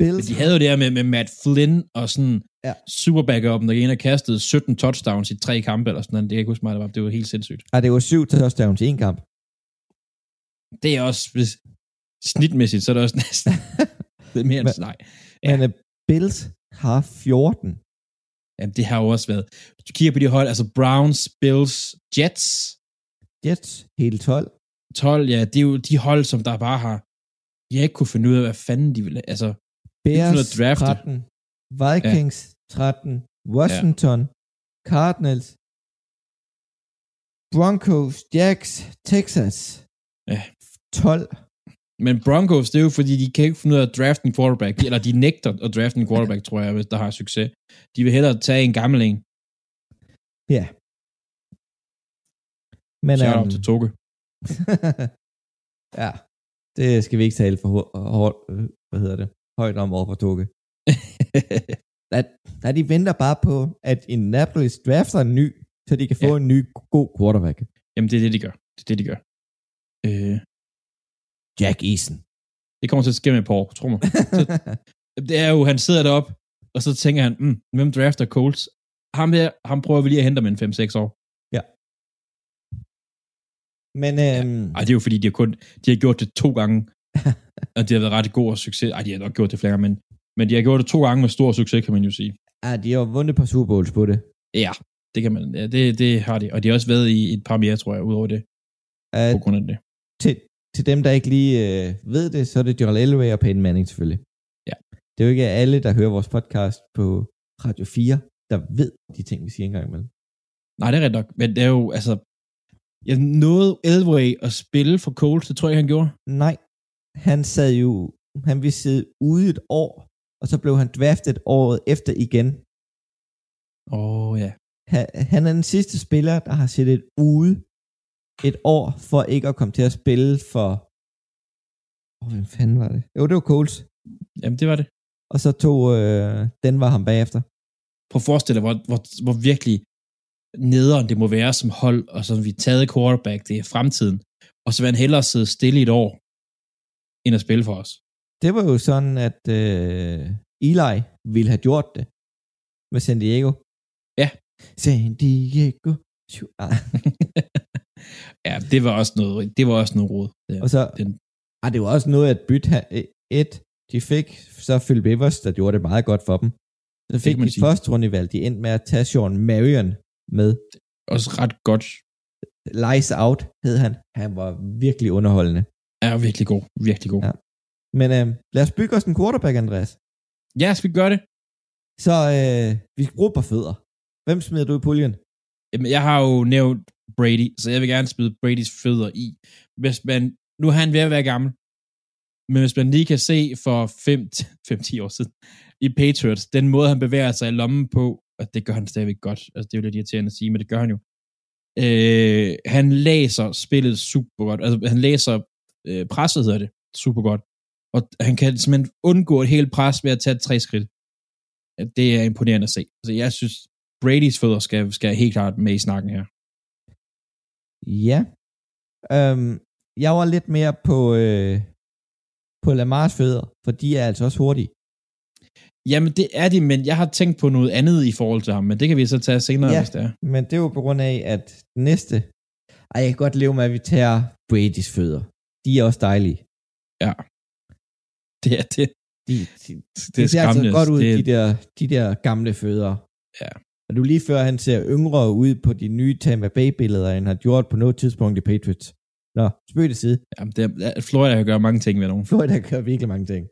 Bills, de havde jo det her med, med Matt Flynn og sådan Ja. ja. super backupen, der ene kastede 17 touchdowns i tre kampe eller sådan noget. Det kan jeg ikke huske mig, det var. Det var helt sindssygt. ah, det var syv touchdowns i en kamp. Det er også, hvis, snitmæssigt, så er det også næsten [LAUGHS] det er mere end nej. Ja. Men uh, Bills har 14. Jamen, det har jo også været. Hvis du kigger på de hold, altså Browns, Bills, Jets, Jets hele 12. 12, ja, det er jo de hold, som der bare har, jeg ikke kunne finde ud af, hvad fanden de ville, altså, Bears noget at drafte. 13. Vikings ja. 13. Washington. Ja. Cardinals. Broncos. Jacks. Texas. Ja. 12. men Broncos, det er jo fordi, de kan ikke finde ud af at drafte en quarterback, eller de nægter at drafte en quarterback, tror jeg, hvis der har succes. De vil hellere tage en gammel en. Ja. Men, Shout out til Toge. [LAUGHS] ja, det skal vi ikke tale for hårdt, hvad hedder det, højt om over for Toge. [LAUGHS] Der, der de venter bare på, at Indianapolis drafter en ny, så de kan få Ja. en ny god quarterback. Jamen, det er det, de gør. Det er det, de gør. Øh, Jack Eason. det kommer til at ske med par år, tro mig. [LAUGHS] Det er jo, han sidder deroppe, og så tænker han, mm, hvem drafter Colts? Ham her, ham prøver vi lige at hente om en 5-6 år. Men øhm, Ej, det er jo fordi, de har, kun, de har gjort det to gange, [LAUGHS] og det har været ret god og succes. Ej, de har nok gjort det flere gange, men, men de har gjort det to gange med stor succes, kan man jo sige. ja, de har vundet et par Super Bowls på det. Ja, det kan man. Ja, det, det har de. Og de har også været i et par mere, tror jeg, udover det, Uh, på grund af det. til, til dem, der ikke lige øh, ved det, så er det Joel Elway og Peyton Manning selvfølgelig. Ja. Det er jo ikke alle, der hører vores podcast på Radio 4, der ved de ting, vi siger engang imellem. Nej, det er ret nok. Men det er jo, altså... Jeg nåede Elway at spille for Colts, det tror jeg, han gjorde. Nej, han sad jo, han ville sidde ude et år, og så blev han draftet året efter igen. Åh, oh, ja. Han, han er den sidste spiller, der har siddet ude et år, for ikke at komme til at spille for... Åh, oh, hvem fanden var det? Jo, det var Coles. Jamen, det var det. Og så tog øh, den var ham bagefter. Prøv at forestille dig, hvor, hvor, hvor virkelig nederen det må være som hold, og så vi taget quarterback, det er fremtiden, og så vil han hellere sidde stille i et år, end at spille for os. Det var jo sådan, at øh, Eli ville have gjort det med San Diego. Ja. San Diego. Ah. [LAUGHS] ja, det var også noget, det var også noget råd. Ja. Og så, Den- ah, det var også noget at bytte her. Et, de fik så Phil Rivers, der gjorde det meget godt for dem. Så fik man de første rundevalg, de endte med at tage Sean Marion med. Også ret godt. Lies Out hed han. Han var virkelig underholdende. Er virkelig god. Virkelig god. Ja. Men øh, lad os bygge os en quarterback, Andreas. Ja, skal vi gøre det? Så øh, vi skal bruge et par fødder. Hvem smider du i puljen? Jamen, jeg har jo nævnt Brady, så jeg vil gerne smide Bradys fødder i. Hvis man, nu er han ved at være gammel, men hvis man lige kan se for 5-10 [LAUGHS] år siden i Patriots, den måde, han bevæger sig i lommen på, og det gør han stadigvæk godt, altså det er jo lidt irriterende at sige, men det gør han jo. Øh, han læser spillet super godt, altså han læser øh, presset, hedder det, super godt, og han kan simpelthen undgå et helt pres ved at tage tre skridt. Ja, Det er imponerende at se. Så jeg synes, Bradys fødder skal, skal helt klart med i snakken her. Ja. Øhm, jeg var lidt mere på, øh, på Lamars fødder, for de er altså også hurtige. Jamen, det er de, men jeg har tænkt på noget andet i forhold til ham, men det kan vi så tage senere, Ja. hvis det er. Men det er jo på grund af, at næste... Ej, jeg kan godt leve med, at vi tager Brady's fødder. De er også dejlige. [LAUGHS] Det er det. De, de, Det er de ser altså godt ud, det, de, der, de der gamle fødder. Ja. Og du lige før, han ser yngre ud på de nye Tampa Bay-billeder, end han har gjort på noget tidspunkt i Patriots. Nå, spøg det side. Jamen, det er, Florida kan gøre mange ting ved nogen. Florida gør virkelig mange ting.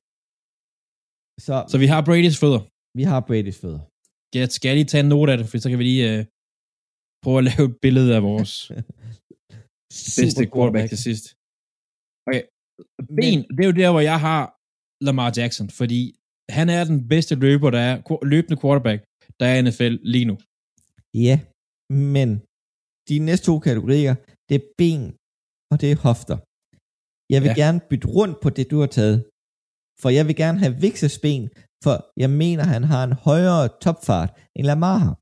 Så, Så vi har Brady's fødder. vi har Brady's fødder. Ja, skal jeg lige tage en note af det, for så kan vi lige øh, prøve at lave et billede af vores [LAUGHS] bedste quarterback til sidst. Okay. Ben, det er jo der, hvor jeg har Lamar Jackson, fordi han er den bedste løber, der er, løbende quarterback, der er i NFL lige nu. Ja, men de næste to kategorier, det er ben, og det er hofter. Jeg vil Ja. ja. gerne bytte rundt på det, du har taget. For jeg vil gerne have Vixes ben, for jeg mener, han har en højere topfart end Lamar har.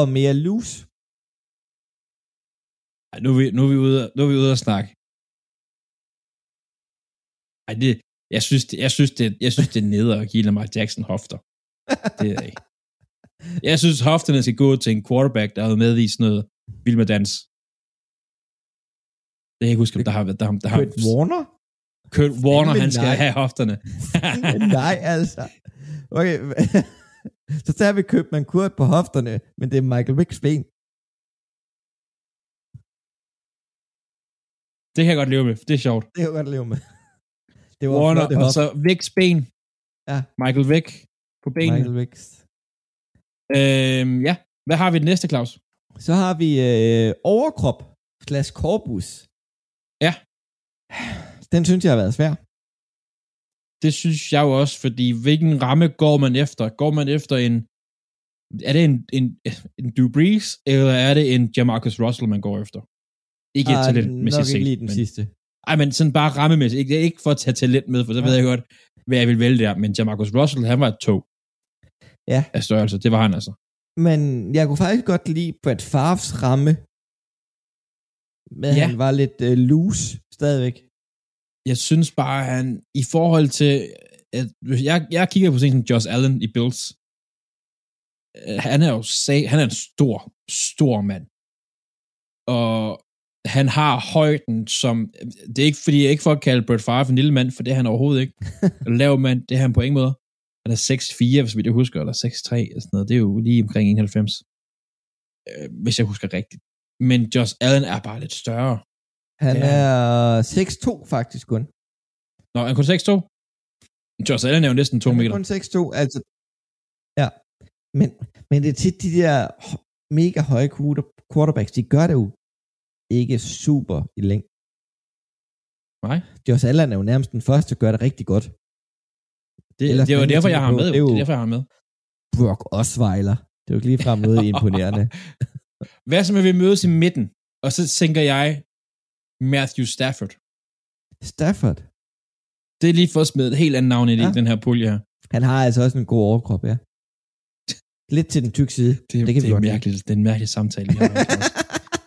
Og mere loose. Ej, nu, er vi, nu, er vi ude, nu er vi ude at snakke. Ej, det, jeg synes, det, jeg synes, det, jeg synes, det er nede at give Lamar Jackson hofter. Det er det ikke. Jeg synes, hofterne skal gå til en quarterback, der har med i sådan noget vild med dans. Det kan jeg ikke huske, om der har været... Der, der har, Kurt Warner? Kurt Warner, han skal nej. have hofterne. Nej, altså. Okay, [LAUGHS] så tager vi Købman Kurt på hofterne, men det er Michael Vicks ben. Det kan jeg godt leve med, det er sjovt. Det kan jeg godt leve med. Det var Warner, og så Vicks ben. Ja. Michael Vick på benene. Michael Vicks. Øhm, ja, hvad har vi det næste, Claus? Så har vi øh, overkrop slash korpus. Ja. Den synes jeg har været svær. Det synes jeg jo også, fordi hvilken ramme går man efter? Går man efter en... Er det en, en, en Drew Brees, eller er det en Jamarcus Russell, man går efter? Ikke et Ah, talentmæssigt Nok ikke set. lige den men, sidste. Ej, men sådan bare rammemæssigt. Ikke, ikke for at tage talent med, for så Ja. ved jeg godt, hvad jeg vil vælge der. Men Jamarcus Russell, han var et tog Ja. af størrelse. Det var han altså. Men jeg kunne faktisk godt lide Brett Favres ramme. Men Ja. han var lidt øh, loose stadigvæk. jeg synes bare, at han i forhold til, at jeg, jeg kigger på sådan som Josh Allen i Bills, øh, han er jo sag, han er en stor, stor mand. Og han har højden som, det er ikke fordi, jeg ikke at kalde Brett Favre en lille mand, for det er han overhovedet ikke. [LAUGHS] Lav mand, det er han på ingen måde. Han er 6'4, hvis jeg husker, eller 6'3, eller sådan noget. Det er jo lige omkring 91. Øh, hvis jeg husker rigtigt. Men Josh Allen er bare lidt større. Han Ja. er 6'2 faktisk kun. Nå, er han kun 6'2? Josh Allen er jo næsten 2 Han er meter. kun 6'2, altså. Ja. Men, men det er tit de der mega høje quarter- quarterbacks, de gør det jo ikke super i længden. Nej. Josh Allen er jo nærmest den første, der gør det rigtig godt. Det, Ellers det er jo fanden derfor, jeg har ham med. det er Det jo- er derfor, jeg har med. Brock Osweiler. Det er jo ikke ligefrem noget [LAUGHS] imponerende. Hvad så med, at vi mødes i midten? Og så tænker jeg Matthew Stafford. Stafford. Det er lige for at smide et helt andet navn ind i Ja. den her pulje her. Han har altså også en god overkrop, ja. [LAUGHS] Lidt til den tykke side. Det, det kan det vi er mærkeligt. Det er en mærkelig samtale. vi har.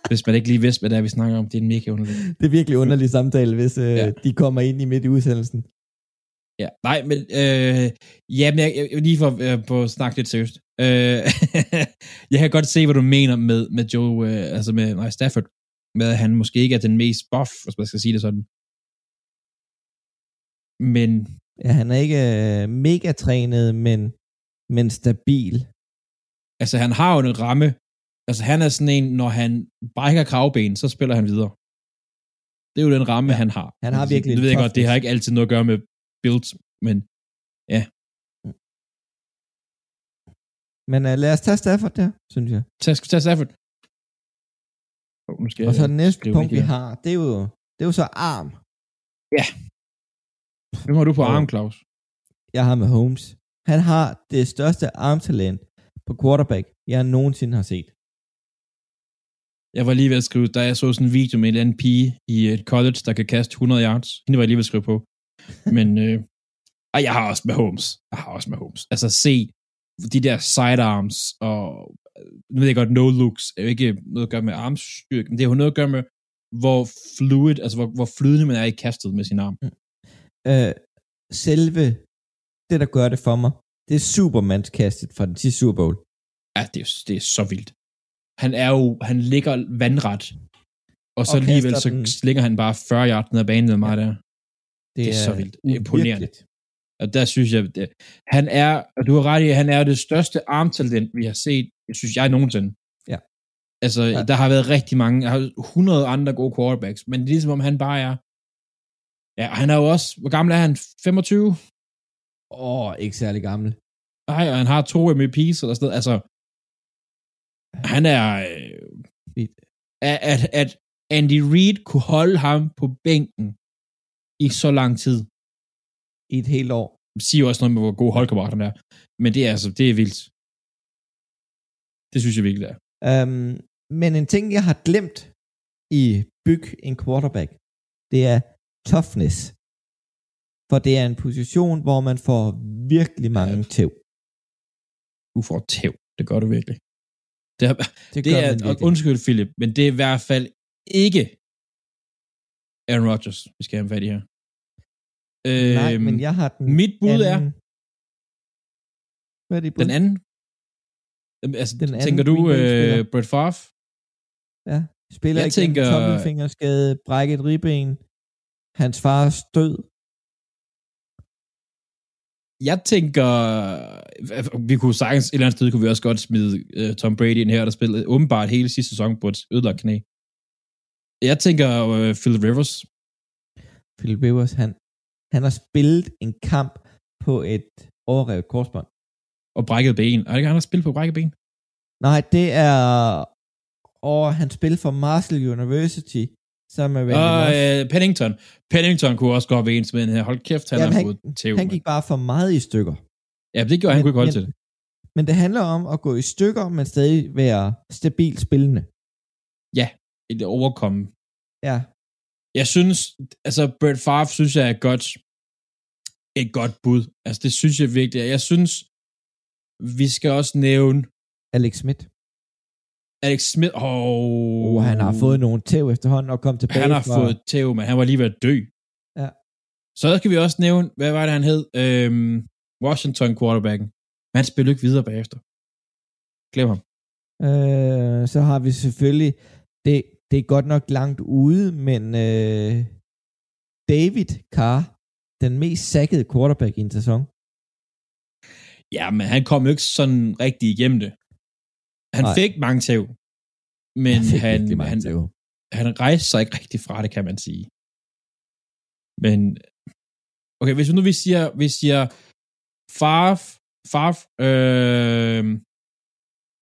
Hvis man ikke lige vidste, hvad det er, vi snakker om. Det er en mega underlig. Det er virkelig underlig samtale, hvis øh, Ja. de kommer ind i midt i udsendelsen. Ja, nej, men øh, ja, men jeg, jeg, lige for øh, på at snakke lidt seriøst. Øh, [LAUGHS] jeg kan godt se, hvad du mener med, med Joe, øh, altså med nej, Stafford, med at han måske ikke er den mest buff, hvis man skal sige det sådan. Men Ja, han er ikke øh, mega trænet, men, men stabil. altså, han har jo en ramme. Altså, han er sådan en, når han brækker kravben, så spiller han videre. Det er jo den ramme, Ja, ja, han har. han har virkelig Det ved jeg godt, det har ikke altid noget at gøre med builds, men Men uh, lad os tage Stafford der, synes jeg. tag, tag Stafford. Oh, nu skal Og så næste punkt, vi har, det er jo, det er jo så arm. Hvem har du på Ja. arm, Claus? Jeg har med Holmes. Han har det største armtalent på quarterback, jeg nogensinde har set. Jeg var lige ved at skrive, da jeg så sådan en video med en eller anden pige i et college, der kan kaste 100 yards. Hende var jeg lige ved at skrive på. Men, øh, ej, jeg har også med Holmes. Jeg har også med Holmes. Altså, se de der sidearms, og nu ved jeg godt, no looks er jo ikke noget at gøre med armstyrken. Det har jo noget at gøre med hvor fluid, altså hvor, hvor flydende man er i kastet med sin arm. Øh, selve det, der gør det for mig, det er Supermans kastet fra den sidste Super Bowl. Ja, det er, det er så vildt. Han er jo, han ligger vandret, og så Og alligevel så den. slinger han bare 40 yards ned ad banen med mig der. Det, Det er så vildt. Det er imponerende. Og der synes jeg, det, han er, og du har ret i, han er det største armtalent, vi har set, jeg synes jeg nogensinde. Ja. Altså, Ja. ja. der har været rigtig mange, jeg har 100 andre gode quarterbacks, men det er ligesom om han bare er, ja, han er jo også, hvor gammel er han? 25? Åh, oh, ikke særlig gammel. Nej, og han har to MVP's eller sådan noget, altså, han er, øh, at, at, Andy Reid kunne holde ham på bænken i så lang tid, I et helt år. siger jo også noget med, hvor god holdkammerat han er. Men det er altså, det er vildt. Det synes jeg virkelig det er. Um, men en ting, jeg har glemt i byg en quarterback, det er toughness. For det er en position, hvor man får virkelig mange tæv. Du får tæv. Det gør du virkelig. Det er, Det, det er og undskyld, Philip, men det er i hvert fald ikke Aaron Rodgers, vi skal have fat i her. Nej, Øhm, men jeg har den mit bud er, anden... Hvad er det bud? den anden, altså, Den anden tænker du øh, Brett Favre? Ja, spiller Jeg ikke tænker... tænker- tommelfingerskade, brækket ribben, hans fars død. Jeg tænker, vi kunne sagtens, et eller andet sted kunne vi også godt smide uh, Tom Brady ind her, der spillede åbenbart hele sidste sæson på et ødelagt knæ. Jeg tænker uh, Phil Rivers. Philip Rivers, han, han har spillet en kamp på et overrevet korsbånd. og brækket ben. Er det ikke, han har spillet på brækket ben? Nej, det er... Og han spillede for Marshall University, sammen med Randy Og øh, Pennington. Pennington kunne også gå ved ens med her. Hold kæft, han Jamen, har han- fået tæv. Han gik bare for meget i stykker. Ja, det gjorde han, Men- kunne ikke holde men- til det. Men det handler om at gå i stykker, men stadig være stabilt spillende. Et overkomme. Ja, Jeg synes, altså Brett Favre synes jeg er et godt, et godt bud. Altså det synes jeg virkelig. Jeg synes, vi skal også nævne Alex Smith. Alex Smith. Åh, oh, Oh, han har fået nogle tæv efterhånden og kom tilbage Han har fra... fået tæv, men han var lige ved at dø. Ja. Så skal vi også nævne, hvad var det, han hed? Øhm, Washington quarterbacken. Men han spillede ikke videre bagefter. Glem ham. Øh, så har vi selvfølgelig... Det, det er godt nok langt ude, men øh, David Carr, den mest sackede quarterback i en sæson. Ja, men han kom jo ikke sådan rigtig igennem det. Han Nej. Fik mange tæv. Men han, mange han, tæv. han rejste sig ikke rigtig fra det, kan man sige. Men, okay, hvis vi nu vi siger, vi siger Favre, Favre, øh,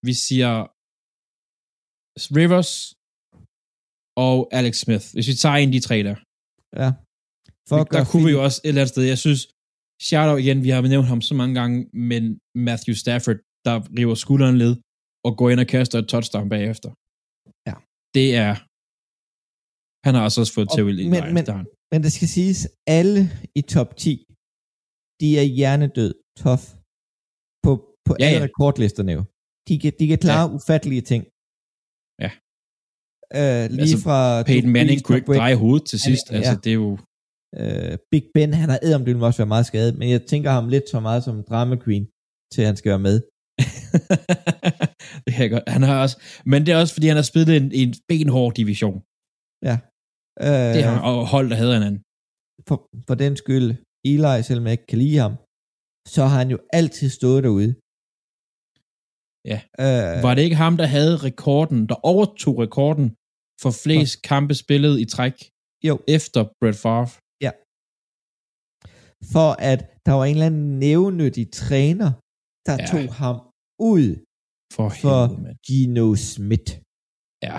vi siger Rivers og Alex Smith. Hvis vi tager en af de tre der. Ja. For der kunne vi Philip- jo også et eller andet sted, jeg synes, shout out igen, vi har nævnt ham så mange gange, men Matthew Stafford, der river skulderen led og går ind og kaster et touchdown bagefter. Ja. Det er, han har altså også fået til i men- men-. Men det skal siges, alle i top 10, de er hjernedød, tough, på, på Ja, alle ja. rekordlisterne jo. De kan, de kan klare ja. ufattelige ting. Ja. Øh, lige Altså, fra... Peyton Manning kunne ikke dreje hovedet til sidst, ja. altså det er jo, Øh, Big Ben, han har æder, om det vil også være meget skadet, men jeg tænker ham lidt så meget som drama queen, til han skal være med. [LAUGHS] det kan jeg godt. Han har også, men det er også, fordi han har spillet en, en benhård division. Øh, Det har han, og hold, der havde hinanden. for, for den skyld, Eli, selvom jeg ikke kan lide ham, så har han jo altid stået derude. Ja. Øh, Var det ikke ham, der havde rekorden, der overtog rekorden for flest kampe spillet i træk Jo. efter Brett Favre? for at der var en eller anden nævnyttig træner, der Ja. ja. tog ham ud For, for helvede. Gino Smith. Ja.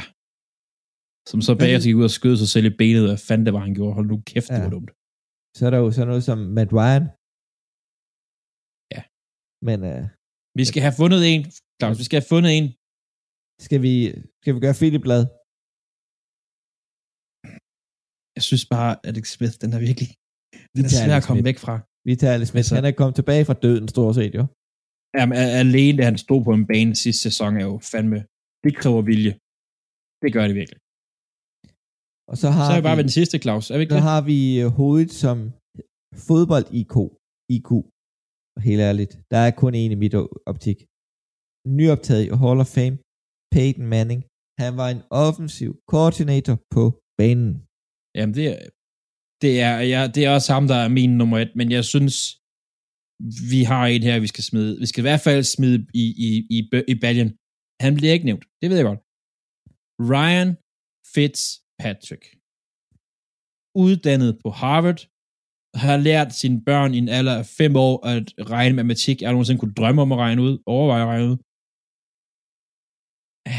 Som så bagefter gik ud og skød sig selv i benet, hvad fanden det var, han gjorde. Hold nu kæft, det Ja. var dumt. Så er der jo sådan noget som Matt Ryan. Ja. Men uh, Vi skal have fundet en. Claus, vi skal have fundet en. skal, vi, skal vi gøre Philip glad? Jeg synes bare, at Alex Smith, den er virkelig... Den er svær at komme væk fra. Vi tager Alex Smith. Altså- Han er kommet tilbage fra døden, stort set, jo. Jamen, alene da han stod på en bane sidste sæson, er jo fandme... Det kræver vilje. Det gør det virkelig. Og så har Så er vi bare ved den sidste, Claus. Er vi ikke så det? har vi øh, hovedet som fodbold-IQ. IQ. Og helt ærligt, der er kun en i mit optik. Nyoptaget i Hall of Fame, Peyton Manning. Han var en offensiv koordinator på banen. Jamen, det er, det er, ja, det er også ham, der er min nummer et, men jeg synes, vi har en her, vi skal smide. Vi skal i hvert fald smide i, i, i, i baljen. Han bliver ikke nævnt. Det ved jeg godt. Ryan Fitzpatrick. Uddannet på Harvard, har lært sine børn i en alder af fem år at regne matematik. Jeg nogensinde kunne drømme om at regne ud, overveje at regne ud.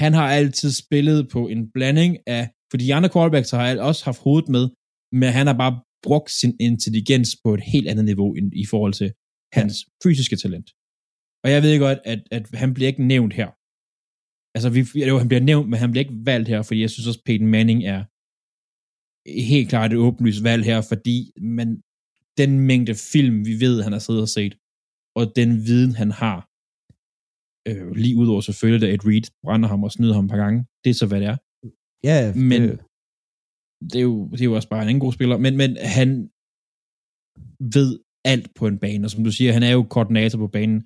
Han har altid spillet på en blanding af, for de andre quarterbacks har også haft hovedet med, men han har bare brugt sin intelligens på et helt andet niveau end, i forhold til hans fysiske talent. Og jeg ved godt, at, at han bliver ikke nævnt her. Altså, vi, jo, han bliver nævnt, men han bliver ikke valgt her, fordi jeg synes også, Peyton Manning er helt klart et åbenlyst valg her, fordi man, den mængde film, vi ved, han har siddet og set, og den viden, han har, øh, lige udover selvfølgelig, da Ed Reed brænder ham og snyder ham et par gange, det er så, hvad det er. Ja, Men det, det er jo, det er jo også bare en anden god spiller, men, men han ved alt på en bane, og som du siger, han er jo koordinator på banen.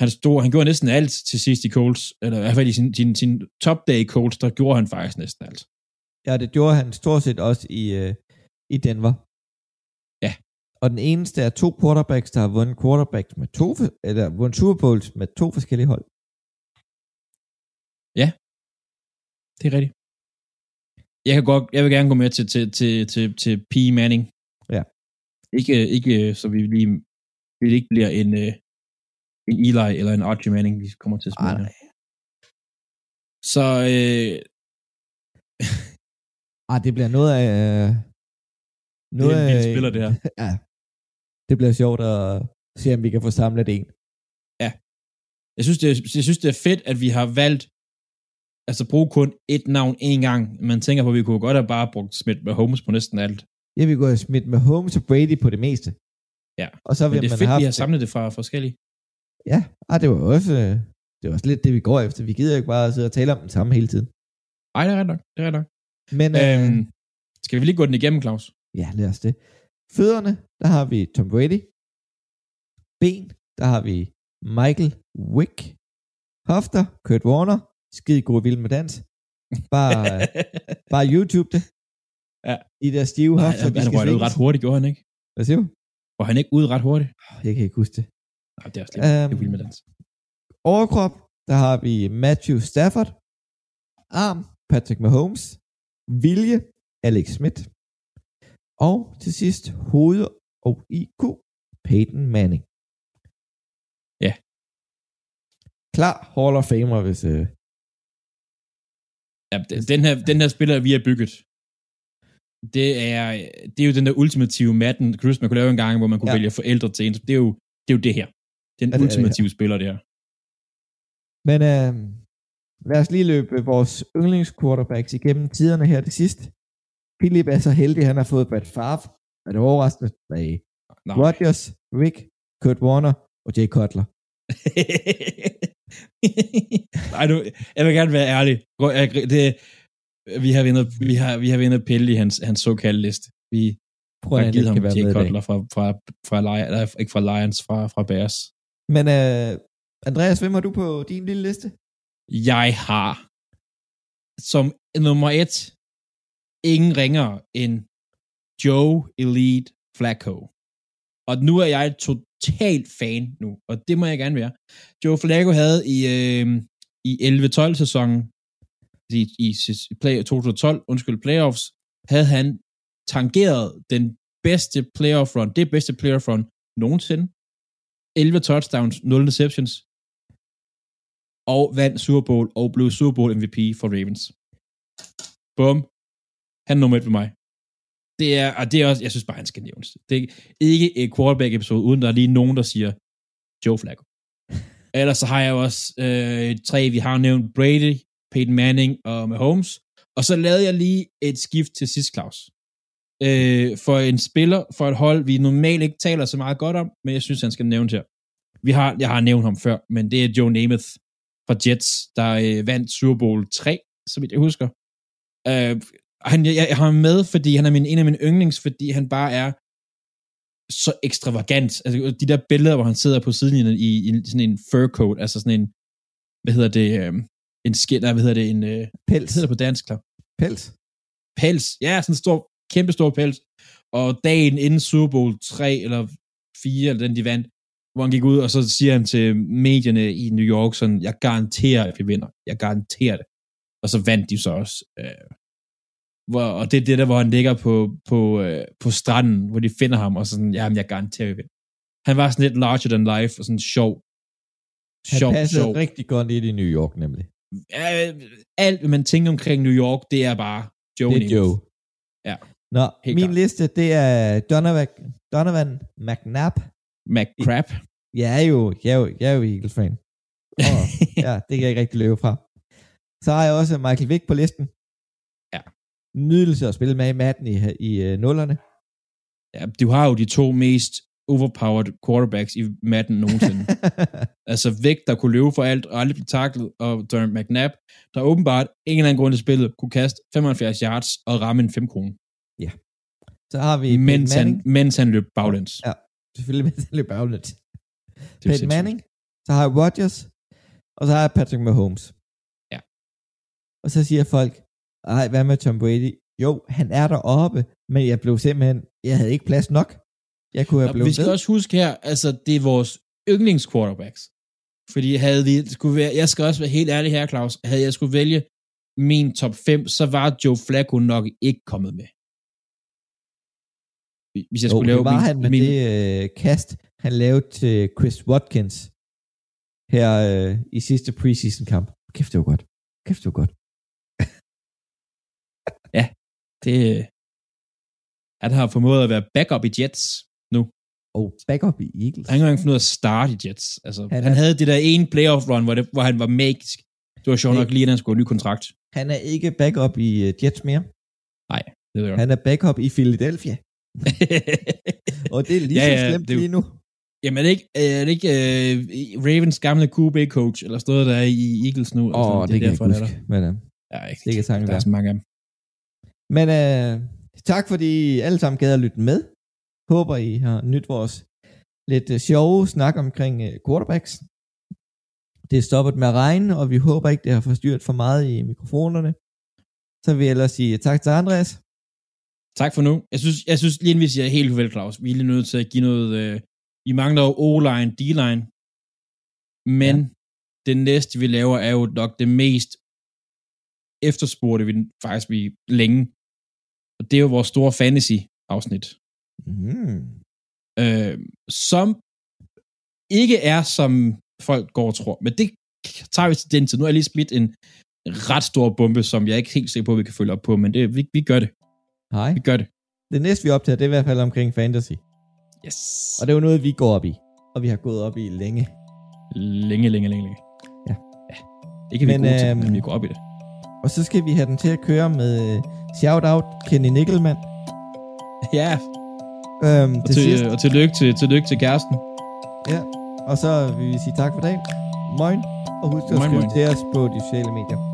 Han, stod, han gjorde næsten alt til sidst i Colts, eller i hvert fald i sin, sin, sin topdag i Colts, der gjorde han faktisk næsten alt. ja, det gjorde han stort set også i, øh, i Denver. Ja. Og den eneste er to quarterbacks, der har vundet quarterbacks med to, eller vundet Super Bowls med to forskellige hold. Det er rigtigt. Jeg, kan godt, jeg vil gerne gå med til, til, til, til, til P. Manning. Ja. Ikke, ikke så vi lige vi ikke bliver en, øh, en Eli eller en Archie Manning, vi kommer til at smide. Ej. Så øh, Ah, det bliver noget af... Øh, det er en vild spiller, det her. [LAUGHS] ja. Det bliver sjovt at se, om vi kan få samlet en. Jeg synes, det er, jeg synes, det er fedt, at vi har valgt altså bruge kun et navn én gang. Man tænker på, at vi kunne godt have bare brugt Smith med Holmes på næsten alt. Jeg vil gå og smidt med Holmes og Brady på det meste. Ja. Og så Men vil det er man fedt, have vi har samlet det fra forskellige. Ja, ah, det var også... øh, Det var også lidt det, vi går efter. Vi gider ikke bare sidde og tale om den samme hele tiden. Ej, det er ret nok. Det er ret nok. Men øh, Øhm, skal vi lige gå den igennem, Claus? ja, lad os det. Fødderne, der har vi Tom Brady. Ben, der har vi Michael Wick. Hofter, Kurt Warner. Skide god vild med dans. Bare, [LAUGHS] bare YouTube det. Ja. De der stive hofter, han, de han røg ud ret hurtigt, gjorde han ikke? Hvad siger du? Og han ikke ud ret hurtigt? Jeg kan ikke huske det. Nej, det er også lidt. Um, det er vild med Øhm, dans. Overkrop, der har vi Matthew Stafford. Arm, Patrick Mahomes. Vilje, Alex Smith. Og til sidst hoved og IQ, Peyton Manning. Ja. Klar Hall of Famer, hvis... Øh, Ja, den, den, her, den her spiller, vi har bygget, det er, det er jo den der ultimative Madden Chris, man kunne lave en gang, hvor man kunne Ja. vælge forældre til en. Det er jo det, er jo det her. Den det er det ultimative spiller, det her. men øh, lad os lige løbe vores yndlingsquarterbacks igennem tiderne her til sidst. Philip er så heldig, han har fået Brett Favre. Er det overraskende? Nej. Nej. Rodgers, Rick, Kurt Warner og Jay Cutler. [LAUGHS] Nej, nu, jeg vil gerne være ærlig. Det, vi har vundet, vi har, vi har vundet pille i hans, hans såkaldte liste. Vi Prøv at har givet ham dag. Cutler fra, fra, fra, Lions, ikke fra Lions, fra, fra Bears. Men øh, Andreas, hvem har du på din lille liste? Jeg har som nummer et ingen ringer end Joe Elite Flacco. Og nu er jeg totalt fan nu, og det må jeg gerne være. Joe Flacco havde i, øh, i 11-12 sæsonen, i, i, play, 2012, undskyld, playoffs, havde han tangeret den bedste playoff run, det bedste playoff run nogensinde. 11 touchdowns, 0 interceptions, og vandt Super Bowl og blev Super Bowl MVP for Ravens. Bum. Han er nummer et for mig. Det er, og det er også, jeg synes bare, han skal nævnes. Det er ikke et quarterback-episode, uden der er lige nogen, der siger Joe Flacco. [LAUGHS] Ellers så har jeg også øh, tre, vi har nævnt Brady, Peyton Manning og Mahomes. Og så lavede jeg lige et skift til sidst, Claus. Øh, for en spiller, for et hold, vi normalt ikke taler så meget godt om, men jeg synes, han skal nævnes her. Vi har, jeg har nævnt ham før, men det er Joe Namath fra Jets, der øh, vandt Super Bowl 3, så vidt jeg husker. Øh, Han, jeg, jeg har ham med, fordi han er min, en af mine yndlings, fordi han bare er så ekstravagant. Altså, de der billeder, hvor han sidder på sidelinjen i, i sådan en fur coat, altså sådan en, hvad hedder det, øh, en skin, nej, hvad hedder det, en, øh, Pels. hvad hedder det på dansk, klar? Pels. Pels. Ja, sådan en stor, kæmpe stor pels. Og dagen inden Super Bowl 3 eller 4, eller den de vandt, hvor han gik ud, og så siger han til medierne i New York sådan, jeg garanterer, at vi vinder. Jeg garanterer det. Og så vandt de så også. Øh, hvor, og det er det der, hvor han ligger på, på, øh, på stranden, hvor de finder ham, og sådan, jamen, jeg garanterer, at vi vinder. Han var sådan lidt larger than life, og sådan sjov. Han Sjov, passede sjov. rigtig godt ind i New York, nemlig. Øh, alt, hvad man tænker omkring New York, det er bare Joe Det er. Joe. Ja. Nå, Helt min klart. liste, det er Donovan, Donovan McNabb. McCrap. Jeg er jo, jeg er jo, jeg er jo Eagles-fan. Og, [LAUGHS] ja, det kan jeg ikke rigtig løbe fra. Så har jeg også Michael Vick på listen. Ja. Nydelse at spille med i Madden i, i uh, nullerne. Ja, du har jo de to mest overpowered quarterbacks i Madden nogensinde. [LAUGHS] altså Vic, der kunne løbe for alt og aldrig blive taklet, og Darren McNabb, der åbenbart ingen anden grund til spillet kunne kaste 75 yards og ramme en 5 kroner, Så har vi mens han, mens han løb baglæns. Ja, selvfølgelig mens han løb baglæns. Peyton. Manning. Så har jeg Rodgers. Og så har jeg Patrick Mahomes. Ja. Og så siger folk, ej, hvad med Tom Brady? Jo, han er deroppe, men jeg blev simpelthen, jeg havde ikke plads nok. Jeg kunne have blevet vi skal ved. også huske her, altså det er vores yndlingsquarterbacks. Fordi havde vi skulle være, jeg skal også være helt ærlig her, Claus, havde jeg skulle vælge min top 5, så var Joe Flacco nok ikke kommet med. Hvis jeg Jo, skulle lave det var min, han med min, det øh, kast, han lavede til Chris Watkins her øh, i sidste preseason kamp. Kæft, det var godt. Kæft, det var godt. det, han har formået at være backup i Jets. Og backup i Eagles. Han har ikke fundet ud af at starte i Jets. Altså, Han han, er- havde det der ene playoff run, hvor, det, hvor han var magisk. Det var sjovt nok Det- lige, inden han skulle have ny kontrakt. Han er ikke backup i uh, Jets mere. Det ved jeg godt. Han er backup i Philadelphia. [LAUGHS] Og det er lige Ja, så ja, slemt det er jo- lige nu. Jamen er det ikke, er det ikke uh, Ravens gamle QB-coach, eller stået der i Eagles nu? Åh, oh, det, det kan jeg ikke er huske. der. Men, uh, Ja, ikke. det kan sagtens der er så mange af dem. men uh, tak fordi I alle sammen gad at lytte med. Håber I har nyt vores lidt uh, sjove snak omkring uh, quarterbacks. Det er stoppet med at regne, og vi håber ikke, det har forstyrret for meget i mikrofonerne. Så vil jeg ellers sige tak til Andreas. Tak for nu. Jeg synes, jeg synes lige inden vi siger helt farvel, Claus, vi er lige nødt til at give noget... Øh, vi mangler jo O-line, D-line. Men ja. det næste, vi laver, er jo nok det mest efterspurgte, vi faktisk vi længe. Og det er jo vores store fantasy-afsnit. Mm. Øh, som ikke er, som folk går og tror. Men det tager vi til den tid. Nu er jeg lige smidt en ret stor bombe, som jeg er ikke helt sikker på, at vi kan følge op på, men det, vi, vi gør det. Hej. Vi gør det. Det næste, vi optager, det er i hvert fald omkring fantasy. Yes. Og det er jo noget, vi går op i. Og vi har gået op i længe. Længe, længe, længe, længe. Ja. ja. Det kan vi Men, gode til, øhm, men vi går op i det. Og så skal vi have den til at køre med øh, shout-out Kenny Nickelman. Ja, Øhm, og, til til, sidst. og tillykke, til, tillykke til kæresten. Ja. Og så vil vi sige tak for dagen. Moin. Og husk at skrive til os på de sociale medier.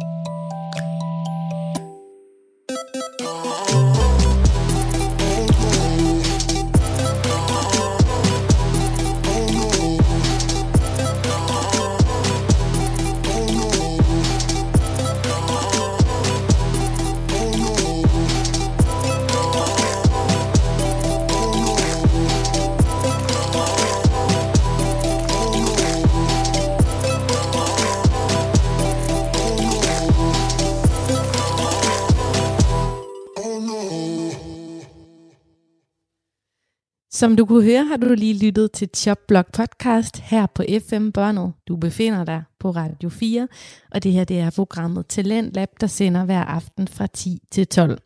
Som du kunne høre, har du lige lyttet til Chopblock podcast her på FM Børnet. Du befinder dig på Radio 4, og det her det er programmet Talent Lab, der sender hver aften fra 10 til 12.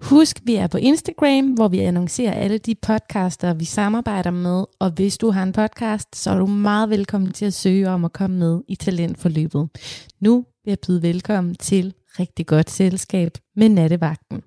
Husk, vi er på Instagram, hvor vi annoncerer alle de podcaster, vi samarbejder med, og hvis du har en podcast, så er du meget velkommen til at søge om at komme med i talentforløbet. Nu vil jeg byde velkommen til rigtig godt selskab med nattevagten.